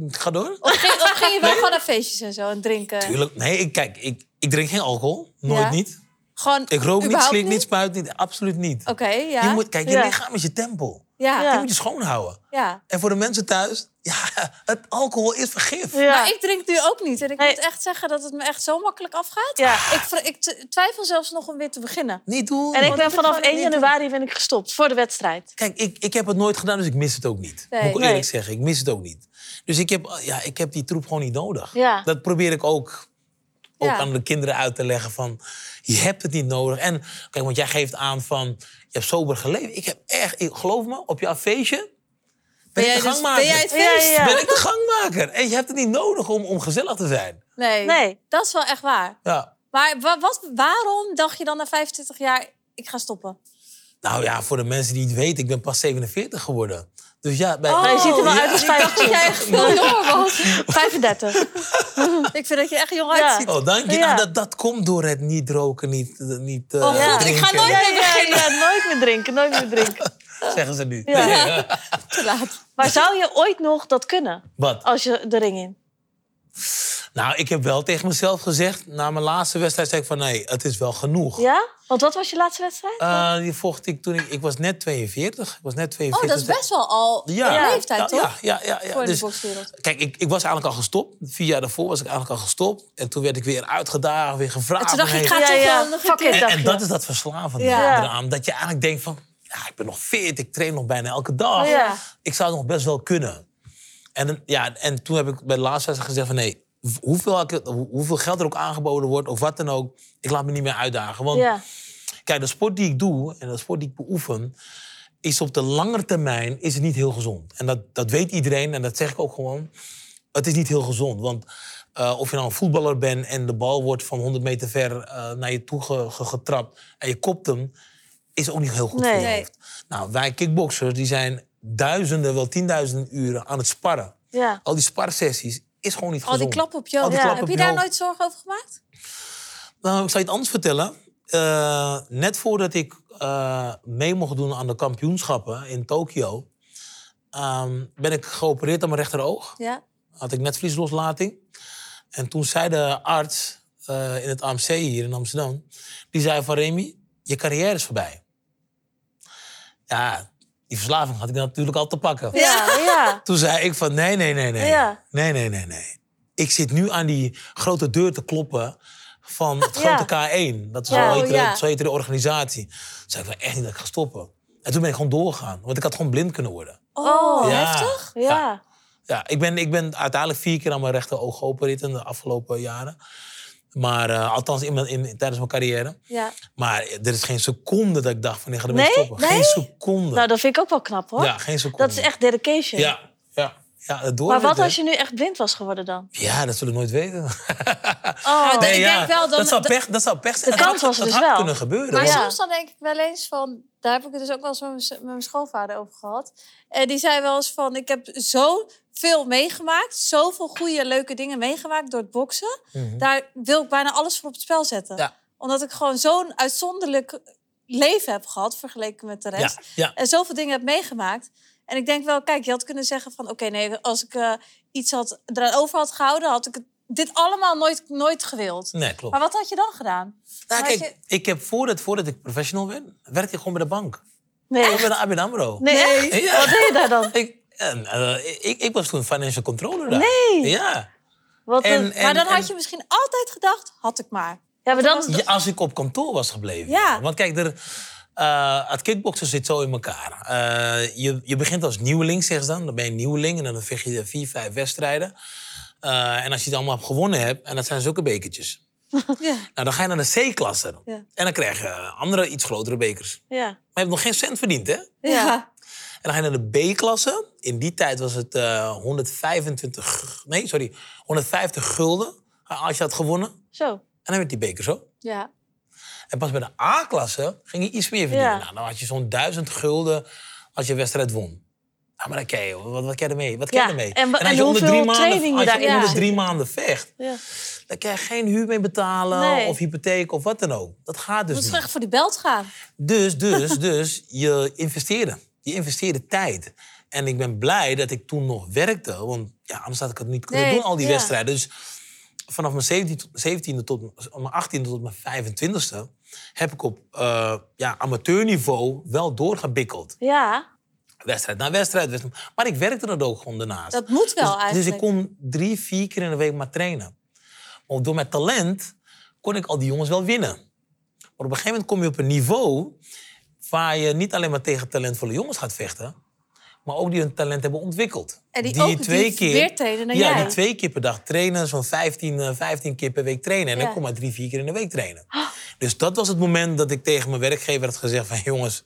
[SPEAKER 3] Ga door.
[SPEAKER 2] Of ging, of ging je wel gewoon naar feestjes en zo en drinken?
[SPEAKER 3] Tuurlijk. Nee, ik, kijk, ik, ik drink geen alcohol. Nooit
[SPEAKER 2] Ja.
[SPEAKER 3] niet.
[SPEAKER 2] Gewoon
[SPEAKER 3] Ik rook niet, slik niet, spuit niet. Absoluut niet.
[SPEAKER 2] Oké, ja.
[SPEAKER 3] Je moet, kijk, je
[SPEAKER 1] Ja.
[SPEAKER 3] lichaam is je tempel.
[SPEAKER 2] ja.
[SPEAKER 1] Ja.
[SPEAKER 3] Die moet je schoonhouden.
[SPEAKER 2] ja.
[SPEAKER 3] En voor de mensen thuis, ja, het alcohol is vergif.
[SPEAKER 1] Ja.
[SPEAKER 2] Maar ik drink nu ook niet. En ik
[SPEAKER 1] Nee.
[SPEAKER 2] moet echt zeggen dat het me echt zo makkelijk afgaat.
[SPEAKER 1] Ja.
[SPEAKER 2] Ik, ik twijfel zelfs nog om weer te beginnen.
[SPEAKER 3] Niet doen.
[SPEAKER 1] En ik ben vanaf
[SPEAKER 2] gewoon
[SPEAKER 1] 1
[SPEAKER 2] niet doen.
[SPEAKER 1] januari ben ik gestopt voor de wedstrijd.
[SPEAKER 3] Kijk, ik, ik heb het nooit gedaan, dus ik mis het ook niet.
[SPEAKER 2] Nee.
[SPEAKER 3] Moet ik
[SPEAKER 1] Nee.
[SPEAKER 3] eerlijk zeggen, ik mis het ook niet. Dus ik heb, ja, ik heb die troep gewoon niet nodig.
[SPEAKER 1] Ja.
[SPEAKER 3] Dat probeer ik ook, ook
[SPEAKER 2] Ja.
[SPEAKER 3] aan de kinderen uit te leggen van... je hebt het niet nodig. En kijk, want jij geeft aan van, je hebt sober geleefd. Ik heb echt, ik, geloof me, op jouw feestje ben,
[SPEAKER 2] jij
[SPEAKER 3] ik de
[SPEAKER 2] dus-
[SPEAKER 3] gangmaker.
[SPEAKER 2] ben jij het
[SPEAKER 1] Ja,
[SPEAKER 2] feest?
[SPEAKER 1] ja.
[SPEAKER 3] Ben ik de gangmaker. En je hebt het niet nodig om, om gezellig te zijn.
[SPEAKER 2] Nee.
[SPEAKER 1] Nee.
[SPEAKER 2] dat is wel echt waar.
[SPEAKER 3] Ja.
[SPEAKER 2] Maar wa- wat, waarom dacht je dan na 25 jaar, ik ga stoppen?
[SPEAKER 3] Nou ja, voor de mensen die het weten, ik ben pas 47 geworden. Dus ja, bij,
[SPEAKER 1] Maar je ziet er wel
[SPEAKER 3] Ja.
[SPEAKER 1] uit als
[SPEAKER 2] Ik dacht dat
[SPEAKER 1] 15.
[SPEAKER 2] jij echt veel jonger was.
[SPEAKER 1] 35.
[SPEAKER 2] ik vind dat je echt jong
[SPEAKER 1] Ja.
[SPEAKER 2] uitziet.
[SPEAKER 3] Oh, dank je.
[SPEAKER 1] Ja.
[SPEAKER 3] Nou, dat, dat komt door het niet roken, niet, eh, niet eh,
[SPEAKER 2] Oh, ik ga nooit
[SPEAKER 1] Ja,
[SPEAKER 2] meer
[SPEAKER 1] ja,
[SPEAKER 2] beginnen.
[SPEAKER 1] ja, nooit meer drinken, nooit meer drinken.
[SPEAKER 3] Zeggen ze nu.
[SPEAKER 2] Te laat.
[SPEAKER 1] Maar zou je ooit nog dat kunnen?
[SPEAKER 3] Wat?
[SPEAKER 1] Als je de ring in?
[SPEAKER 3] Nou, ik heb wel tegen mezelf gezegd, na mijn laatste wedstrijd zei ik van nee, het is wel genoeg.
[SPEAKER 1] Ja? Want wat was je laatste wedstrijd?
[SPEAKER 3] Eh, die vocht ik toen ik, ik was net 42. Ik was net 42.
[SPEAKER 2] Oh, dat is best wel al
[SPEAKER 3] Ja.
[SPEAKER 2] een leeftijd,
[SPEAKER 3] ja,
[SPEAKER 2] toch?
[SPEAKER 3] Ja, ja, ja. ja.
[SPEAKER 2] Voor de
[SPEAKER 3] Dus,
[SPEAKER 2] bokswereld.
[SPEAKER 3] kijk, ik, ik was eigenlijk al gestopt. Vier jaar daarvoor was ik eigenlijk al gestopt. En toen werd ik weer uitgedaagd, weer gevraagd.
[SPEAKER 2] En toen dacht je, ik
[SPEAKER 3] van,
[SPEAKER 2] ga toch
[SPEAKER 1] ja.
[SPEAKER 2] wel nog een keer...
[SPEAKER 3] En, en dat is dat verslavende
[SPEAKER 1] Ja.
[SPEAKER 3] eraan. Dat je eigenlijk denkt van, ja, ik ben nog fit, ik train nog bijna elke dag.
[SPEAKER 1] Ja.
[SPEAKER 3] Ik zou het nog best wel kunnen. En, ja, en toen heb ik bij de laatste wedstrijd gezegd van nee, hoeveel, hoeveel geld er ook aangeboden wordt of wat dan ook, ik laat me niet meer uitdagen. Want
[SPEAKER 1] Ja.
[SPEAKER 3] kijk, de sport die ik doe en de sport die ik beoefen, is op de lange termijn is het niet heel gezond. En dat, dat weet iedereen en dat zeg ik ook gewoon. Het is niet heel gezond, want eh, of je nou een voetballer bent en de bal wordt van 100 meter ver eh, naar je toe ge- ge- getrapt en je kopt hem, is ook niet heel goed
[SPEAKER 1] Nee.
[SPEAKER 3] voor je
[SPEAKER 2] Nee.
[SPEAKER 3] hoofd. Nou, wij kickboxers die zijn duizenden, wel tienduizenden uren aan het sparren.
[SPEAKER 1] Ja.
[SPEAKER 3] Al die sparsessies is gewoon niet
[SPEAKER 2] Al die
[SPEAKER 3] gezond.
[SPEAKER 2] klappen op
[SPEAKER 3] die
[SPEAKER 2] Ja. Heb
[SPEAKER 3] op
[SPEAKER 2] je daar nooit zorgen over gemaakt?
[SPEAKER 3] Nou, ik zal je het anders vertellen. Eh, net voordat ik eh, mee mocht doen aan de kampioenschappen in Tokio... ehm, ben ik geopereerd aan mijn rechteroog.
[SPEAKER 2] Ja.
[SPEAKER 3] Had ik netvliesloslating. En toen zei de arts eh, in het AMC hier in Amsterdam... die zei van Remy, je carrière is voorbij. Ja, die verslaving had ik natuurlijk al te pakken.
[SPEAKER 1] Ja, ja.
[SPEAKER 3] Toen zei ik van nee, nee, nee, nee.
[SPEAKER 1] Ja.
[SPEAKER 3] Nee, nee, nee, nee. Ik zit nu aan die grote deur te kloppen van het
[SPEAKER 1] Ja.
[SPEAKER 3] grote K1. Dat is
[SPEAKER 1] Ja.
[SPEAKER 3] zo, heet,
[SPEAKER 2] Oh, ja.
[SPEAKER 3] zo heet de organisatie. Toen zei ik van echt niet dat ik ga stoppen. En toen ben ik gewoon doorgegaan. Want ik had gewoon blind kunnen worden.
[SPEAKER 2] Oh,
[SPEAKER 3] Ja.
[SPEAKER 2] heftig.
[SPEAKER 1] Ja.
[SPEAKER 3] Ja, ik ben, ik ben uiteindelijk vier keer aan mijn rechteroog geopereerd in de afgelopen jaren. Maar eh, althans in mijn, in, tijdens mijn carrière.
[SPEAKER 2] Ja.
[SPEAKER 3] Maar er is geen seconde dat ik dacht van ik ga ermee
[SPEAKER 1] Nee?
[SPEAKER 3] stoppen.
[SPEAKER 1] Nee?
[SPEAKER 3] Geen seconde.
[SPEAKER 1] Nou, dat vind ik ook wel knap hoor.
[SPEAKER 3] ja, geen seconde.
[SPEAKER 1] dat is echt dedication.
[SPEAKER 3] Ja, ja. ja het
[SPEAKER 1] Maar wat als je nu echt blind was geworden dan?
[SPEAKER 3] Ja, dat zullen we nooit weten.
[SPEAKER 1] Oh,
[SPEAKER 2] Nee, ik denk wel dan-
[SPEAKER 3] dat zou pech, dat zou pech zijn.
[SPEAKER 1] De kans was er dus
[SPEAKER 3] had
[SPEAKER 1] wel.
[SPEAKER 3] kunnen gebeuren.
[SPEAKER 2] Maar soms dan denk ik wel eens van... Daar heb ik het dus ook wel eens met mijn, schoonvader over gehad. En die zei wel eens van... Ik heb zoveel meegemaakt. Zoveel goede, leuke dingen meegemaakt door het boksen.
[SPEAKER 3] Mhm.
[SPEAKER 2] Daar wil ik bijna alles voor op het spel zetten.
[SPEAKER 3] Ja.
[SPEAKER 2] Omdat ik gewoon zo'n uitzonderlijk leven heb gehad... vergeleken met de rest.
[SPEAKER 3] ja.
[SPEAKER 2] En zoveel dingen heb meegemaakt. En ik denk wel, kijk, je had kunnen zeggen van... Oké, nee, als ik eh, iets had, eraan over had gehouden... had ik het, dit allemaal nooit, nooit gewild.
[SPEAKER 3] Nee, klopt.
[SPEAKER 2] Maar wat had je dan gedaan?
[SPEAKER 3] Nou, kijk,
[SPEAKER 2] je-
[SPEAKER 3] ik heb voordat, voordat ik professional ben, werkte ik gewoon bij de bank.
[SPEAKER 1] nee.
[SPEAKER 3] Gewoon bij de ABN AMRO.
[SPEAKER 1] Nee?
[SPEAKER 3] Ja.
[SPEAKER 1] Wat deed je daar dan?
[SPEAKER 3] Ik, en, eh, ik, ik was toen financial controller daar.
[SPEAKER 1] Nee.
[SPEAKER 3] Ja.
[SPEAKER 1] Wat
[SPEAKER 3] En,
[SPEAKER 1] een-
[SPEAKER 3] en,
[SPEAKER 2] maar dan
[SPEAKER 3] en-
[SPEAKER 2] had je misschien altijd gedacht... Had ik maar.
[SPEAKER 1] ja, maar dan...
[SPEAKER 3] Ja, als ik op kantoor was gebleven.
[SPEAKER 2] Ja.
[SPEAKER 3] Want kijk, er, eh, het kickboksen zit zo in elkaar. Eh, je, je begint als nieuweling, zeggen ze dan. Dan ben je een nieuweling en dan vecht je vier, vijf wedstrijden. Eh, en als je het allemaal gewonnen hebt, en dat zijn zulke bekertjes.
[SPEAKER 2] Ja.
[SPEAKER 3] Nou, dan ga je naar de C-klasse.
[SPEAKER 2] Ja.
[SPEAKER 3] En dan krijg je andere, iets grotere bekers. Maar
[SPEAKER 1] Ja.
[SPEAKER 3] je hebt nog geen cent verdiend, hè?
[SPEAKER 2] Ja.
[SPEAKER 3] En dan ga je naar de B-klasse. In die tijd was het eh 125... Nee, sorry. 150 gulden eh, als je had gewonnen.
[SPEAKER 1] Zo.
[SPEAKER 3] En dan werd die beker zo.
[SPEAKER 2] Ja.
[SPEAKER 3] En pas bij de A-klasse ging je iets meer verdienen.
[SPEAKER 1] Ja.
[SPEAKER 3] Nou, dan had je zo'n 1000 gulden als je wedstrijd won. Ja, maar dan ken je, wat, wat ken je ermee? Wat ken je
[SPEAKER 1] Ja,
[SPEAKER 3] ermee?
[SPEAKER 1] en
[SPEAKER 3] als
[SPEAKER 1] en
[SPEAKER 3] je onder drie maanden, als je onder drie maanden vecht,
[SPEAKER 1] Ja.
[SPEAKER 3] dan kan je geen huur mee betalen
[SPEAKER 1] Nee.
[SPEAKER 3] of hypotheek of wat dan ook. Dat gaat dus
[SPEAKER 2] Moet
[SPEAKER 3] niet.
[SPEAKER 2] echt voor die belt gaan.
[SPEAKER 3] Dus, dus, dus, je investeerde. Je investeerde tijd. En ik ben blij dat ik toen nog werkte. Want ja, anders had ik het niet kunnen
[SPEAKER 2] Nee,
[SPEAKER 3] doen, al die
[SPEAKER 2] ja.
[SPEAKER 3] wedstrijden. Dus vanaf mijn 17 tot- 17e tot mijn 18e tot mijn 25e... heb ik op eh, ja, amateurniveau wel doorgebikkeld.
[SPEAKER 1] Ja.
[SPEAKER 3] Wedstrijd na wedstrijd. wedstrijd. Maar ik werkte er ook gewoon daarnaast.
[SPEAKER 2] Dat moet wel
[SPEAKER 3] dus,
[SPEAKER 2] eigenlijk.
[SPEAKER 3] dus ik kon drie, vier keer in de week maar trainen. Maar door mijn talent kon ik al die jongens wel winnen. Maar op een gegeven moment kom je op een niveau... waar je niet alleen maar tegen talentvolle jongens gaat vechten... maar ook die hun talent hebben ontwikkeld.
[SPEAKER 2] En die ook die weer trainen dan
[SPEAKER 3] ja,
[SPEAKER 2] jij.
[SPEAKER 3] die twee keer per dag trainen. Zo'n 15, eh, 15 keer per week trainen. En
[SPEAKER 2] Ja.
[SPEAKER 3] dan kom maar drie, vier keer in de week trainen. Dus dat was het moment dat ik tegen mijn werkgever had gezegd... van jongens,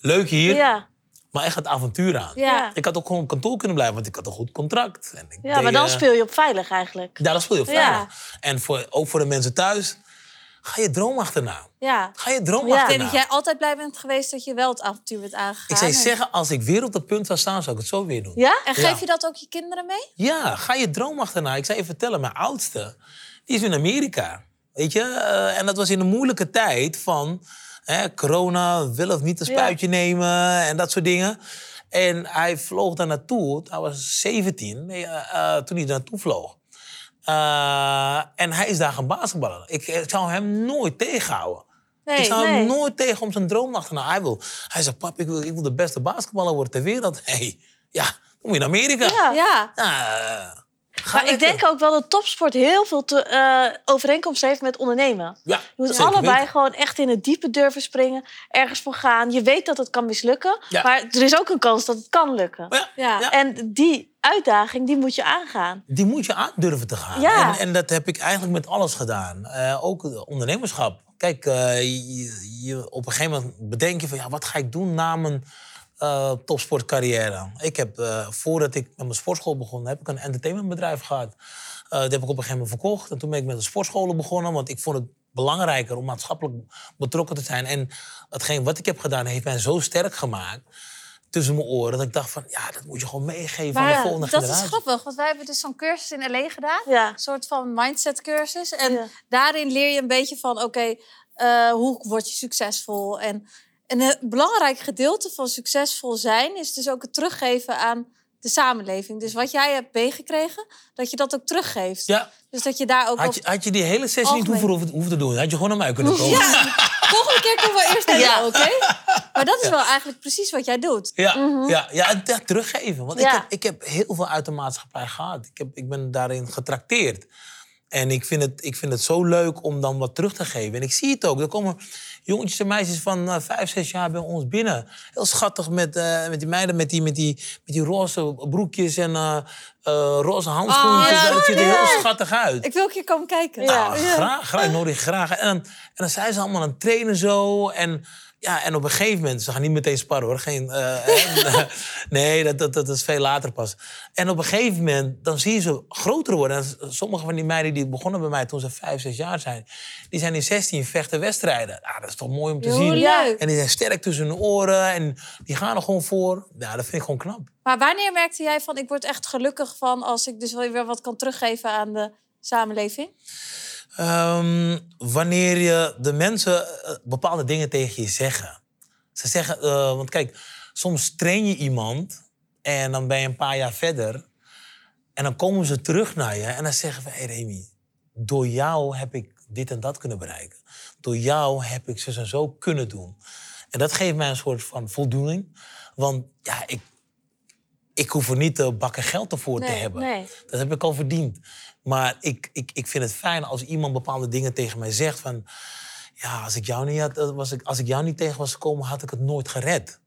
[SPEAKER 3] leuk hier,
[SPEAKER 1] Ja.
[SPEAKER 3] maar echt het avontuur aan.
[SPEAKER 2] Ja.
[SPEAKER 3] Ik had ook gewoon op kantoor kunnen blijven, want ik had een goed contract. En ik
[SPEAKER 1] ja,
[SPEAKER 3] deed,
[SPEAKER 1] maar dan
[SPEAKER 3] eh,
[SPEAKER 1] speel je op veilig eigenlijk.
[SPEAKER 3] Ja, dat speel je op veilig. En voor, ook voor de mensen thuis, ga je droom achterna.
[SPEAKER 2] Ja.
[SPEAKER 3] Ga je droom
[SPEAKER 1] Ja.
[SPEAKER 2] Ik
[SPEAKER 3] achterna.
[SPEAKER 2] denk dat jij altijd blij bent geweest dat je wel het avontuur bent aangegaan.
[SPEAKER 3] Ik zou je zeggen, als ik weer op dat punt zou staan, zou ik het zo weer doen.
[SPEAKER 1] Ja?
[SPEAKER 2] En geef
[SPEAKER 3] Ja.
[SPEAKER 2] je dat ook je kinderen mee?
[SPEAKER 3] Ja, ga je droom achterna. Ik zou je vertellen, mijn oudste, die is in Amerika. Weet je? Eh, en dat was in een moeilijke tijd van hè, corona, wil of niet een
[SPEAKER 1] Ja.
[SPEAKER 3] spuitje nemen en dat soort dingen. En hij vloog daar naartoe, hij was 17, eh, eh, toen hij daar naartoe vloog. Eh, en hij is daar gaan basketballen. Ik, ik zou hem nooit tegenhouden.
[SPEAKER 2] Nee,
[SPEAKER 3] ik zou
[SPEAKER 1] nee.
[SPEAKER 3] hem nooit tegen om zijn droom achterna. Hij, wil, hij zegt, pap, ik wil, ik wil de beste basketballer worden ter wereld. hey, ja, dan moet je naar Amerika.
[SPEAKER 1] Ja.
[SPEAKER 2] Ja.
[SPEAKER 3] Ga
[SPEAKER 1] Maar ik denk ook wel dat topsport heel veel te, eh, overeenkomst heeft met ondernemen.
[SPEAKER 3] Ja,
[SPEAKER 1] Je moet allebei
[SPEAKER 3] weten.
[SPEAKER 1] gewoon echt in het diepe durven springen, ergens voor gaan. Je weet dat het kan mislukken,
[SPEAKER 3] Ja.
[SPEAKER 1] maar er is ook een kans dat het kan lukken.
[SPEAKER 3] Ja,
[SPEAKER 2] Ja.
[SPEAKER 3] ja.
[SPEAKER 1] En die uitdaging, die moet je aangaan.
[SPEAKER 3] Die moet je aan durven te gaan.
[SPEAKER 1] Ja.
[SPEAKER 3] En, en dat heb ik eigenlijk met alles gedaan. Eh, ook ondernemerschap. Kijk, eh, je, je- op een gegeven moment bedenk je van... Ja, wat ga ik doen na mijn eh, topsportcarrière? Ik heb, eh, voordat ik met mijn sportschool begon... heb ik een entertainmentbedrijf gehad. Eh dat heb ik op een gegeven moment verkocht. En toen ben ik met de sportscholen begonnen. Want ik vond het belangrijker om maatschappelijk betrokken te zijn. En hetgeen wat ik heb gedaan heeft mij zo sterk gemaakt... tussen mijn oren, dat ik dacht van... ja, dat moet je gewoon meegeven aan de
[SPEAKER 2] Maar
[SPEAKER 3] volgende
[SPEAKER 2] dat
[SPEAKER 3] generatie.
[SPEAKER 2] is grappig, want wij hebben dus zo'n cursus in L.A. gedaan.
[SPEAKER 1] Ja.
[SPEAKER 2] Een soort van mindset cursus. En
[SPEAKER 1] Ja.
[SPEAKER 2] daarin leer je een beetje van, oké, eh, hoe word je succesvol? En een belangrijk gedeelte van succesvol zijn is dus ook het teruggeven aan de samenleving. Dus wat jij hebt meegekregen, dat je dat ook teruggeeft.
[SPEAKER 3] Ja,
[SPEAKER 2] Dus dat je daar ook
[SPEAKER 3] Had je, had je die hele sessie niet hoeven, hoeven, hoeven te doen? Had je gewoon naar mij kunnen komen?
[SPEAKER 2] Ja, volgende keer komen we eerst naar
[SPEAKER 1] Ja.
[SPEAKER 2] jou, oké? Maar dat is wel eigenlijk precies wat jij doet.
[SPEAKER 3] Ja, ja, ja, dat teruggeven. Want ik,
[SPEAKER 1] Ja.
[SPEAKER 3] heb, ik heb heel veel uit de maatschappij gehad. Ik, heb, ik ben daarin getrakteerd. En ik vind, het, ik vind het zo leuk om dan wat terug te geven. En ik zie het ook. Er komen jongetjes en meisjes van eh, vijf, zes jaar bij ons binnen. Heel schattig met, eh, met die meiden met die, met, die, met die roze broekjes en eh, roze handschoentjes.
[SPEAKER 2] Ja,
[SPEAKER 3] dat ziet er
[SPEAKER 2] ja.
[SPEAKER 3] heel schattig uit.
[SPEAKER 2] Ik wil een keer komen kijken.
[SPEAKER 3] Nou, graag, graag, ik nodig je graag. En dan, en dan zijn ze allemaal aan het trainen zo. En, ja, en op een gegeven moment, ze gaan niet meteen sparren hoor. Geen, eh, nee, dat, dat, dat is veel later pas. En op een gegeven moment, dan zie je ze groter worden. En sommige van die meiden die begonnen bij mij toen ze vijf, zes jaar zijn... die zijn in 16 vechten wedstrijden. Ja, dat is toch mooi om te
[SPEAKER 2] Hoe
[SPEAKER 3] zien.
[SPEAKER 2] leuk.
[SPEAKER 3] En die zijn sterk tussen hun oren en die gaan er gewoon voor. Ja, dat vind ik gewoon knap.
[SPEAKER 2] Maar wanneer merkte jij van, ik word echt gelukkig van als ik dus weer wat kan teruggeven aan de samenleving?
[SPEAKER 3] Ehm, wanneer je de mensen eh, bepaalde dingen tegen je zeggen. Ze zeggen, eh, want kijk, soms train je iemand en dan ben je een paar jaar verder. En dan komen ze terug naar je en dan zeggen van... Hé hey Remy, door jou heb ik dit en dat kunnen bereiken. Door jou heb ik zo en zo kunnen doen. En dat geeft mij een soort van voldoening. Want ja, ik, ik hoef er niet te bakken geld ervoor te hebben.
[SPEAKER 1] nee.
[SPEAKER 3] Dat heb ik al verdiend. Maar ik, ik, ik vind het fijn als iemand bepaalde dingen tegen mij zegt van... Ja, als ik jou niet, had, eh, was ik, als ik jou niet tegen was gekomen, had ik het nooit gered.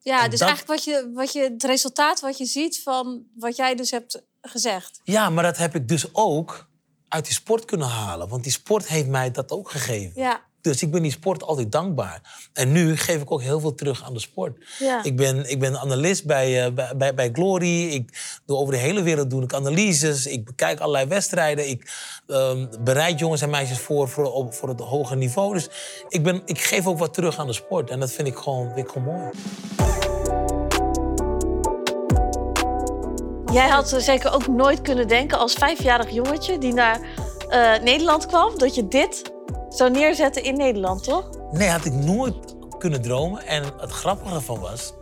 [SPEAKER 2] Ja,
[SPEAKER 3] En
[SPEAKER 2] dus
[SPEAKER 3] dat-
[SPEAKER 2] eigenlijk wat je, wat je, het resultaat wat je ziet van wat jij dus hebt gezegd.
[SPEAKER 3] Ja, maar dat heb ik dus ook uit die sport kunnen halen. Want die sport heeft mij dat ook gegeven.
[SPEAKER 2] Ja,
[SPEAKER 3] Dus ik ben die sport altijd dankbaar. En nu geef ik ook heel veel terug aan de sport.
[SPEAKER 1] Ja.
[SPEAKER 3] Ik, ben, ik ben analist bij, eh, bij, bij, bij Glory. Ik doe over de hele wereld doe ik analyses. Ik bekijk allerlei wedstrijden. Ik ehm, bereid jongens en meisjes voor, voor, op, voor het hoger niveau. Dus ik, ben, ik geef ook wat terug aan de sport. En dat vind ik gewoon, vind ik gewoon mooi.
[SPEAKER 1] Jij had zeker ook nooit kunnen denken als vijfjarig jongetje die naar eh, Nederland kwam, dat je dit zou neerzetten in Nederland, toch?
[SPEAKER 3] Nee, had ik nooit kunnen dromen. En het grappige van was,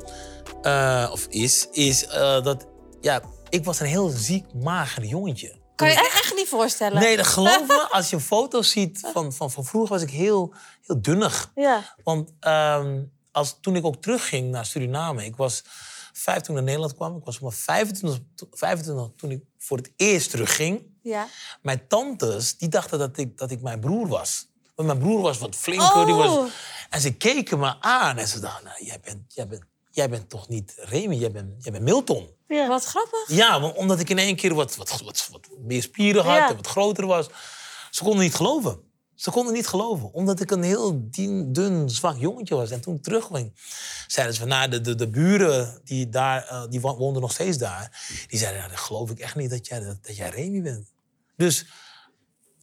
[SPEAKER 3] eh, of is, is eh, dat ja, ik was een heel ziek, mager jongetje.
[SPEAKER 2] kan je echt, echt niet voorstellen.
[SPEAKER 3] Nee, dat geloof me. Als je foto's ziet van, van, van vroeger was ik heel, heel dunnig.
[SPEAKER 1] Ja.
[SPEAKER 3] Want ehm, als, toen ik ook terugging naar Suriname, ik was vijf toen ik naar Nederland kwam. Ik was maar 25, to- 25 toen ik voor het eerst terugging.
[SPEAKER 2] Ja.
[SPEAKER 3] Mijn tantes, die dachten dat ik, dat ik mijn broer was. Want mijn broer was wat flinker. Die was,
[SPEAKER 2] Oh.
[SPEAKER 3] en ze keken me aan en ze dachten, nou, jij, bent, jij, bent, jij bent toch niet Remy, jij bent, jij bent Milton.
[SPEAKER 1] ja.
[SPEAKER 2] Wat grappig.
[SPEAKER 3] Ja, want omdat ik in één keer wat, wat, wat, wat meer spieren had
[SPEAKER 1] Ja.
[SPEAKER 3] en wat groter was. Ze konden niet geloven. Ze konden niet geloven, omdat ik een heel dien, dun, zwak jongetje was. En toen terugging, zeiden ze van, nou, de, de, de buren die, daar, eh, die wo- woonden nog steeds daar. Die zeiden, nou, dat geloof ik echt niet dat jij, dat, dat jij Remy bent. Dus,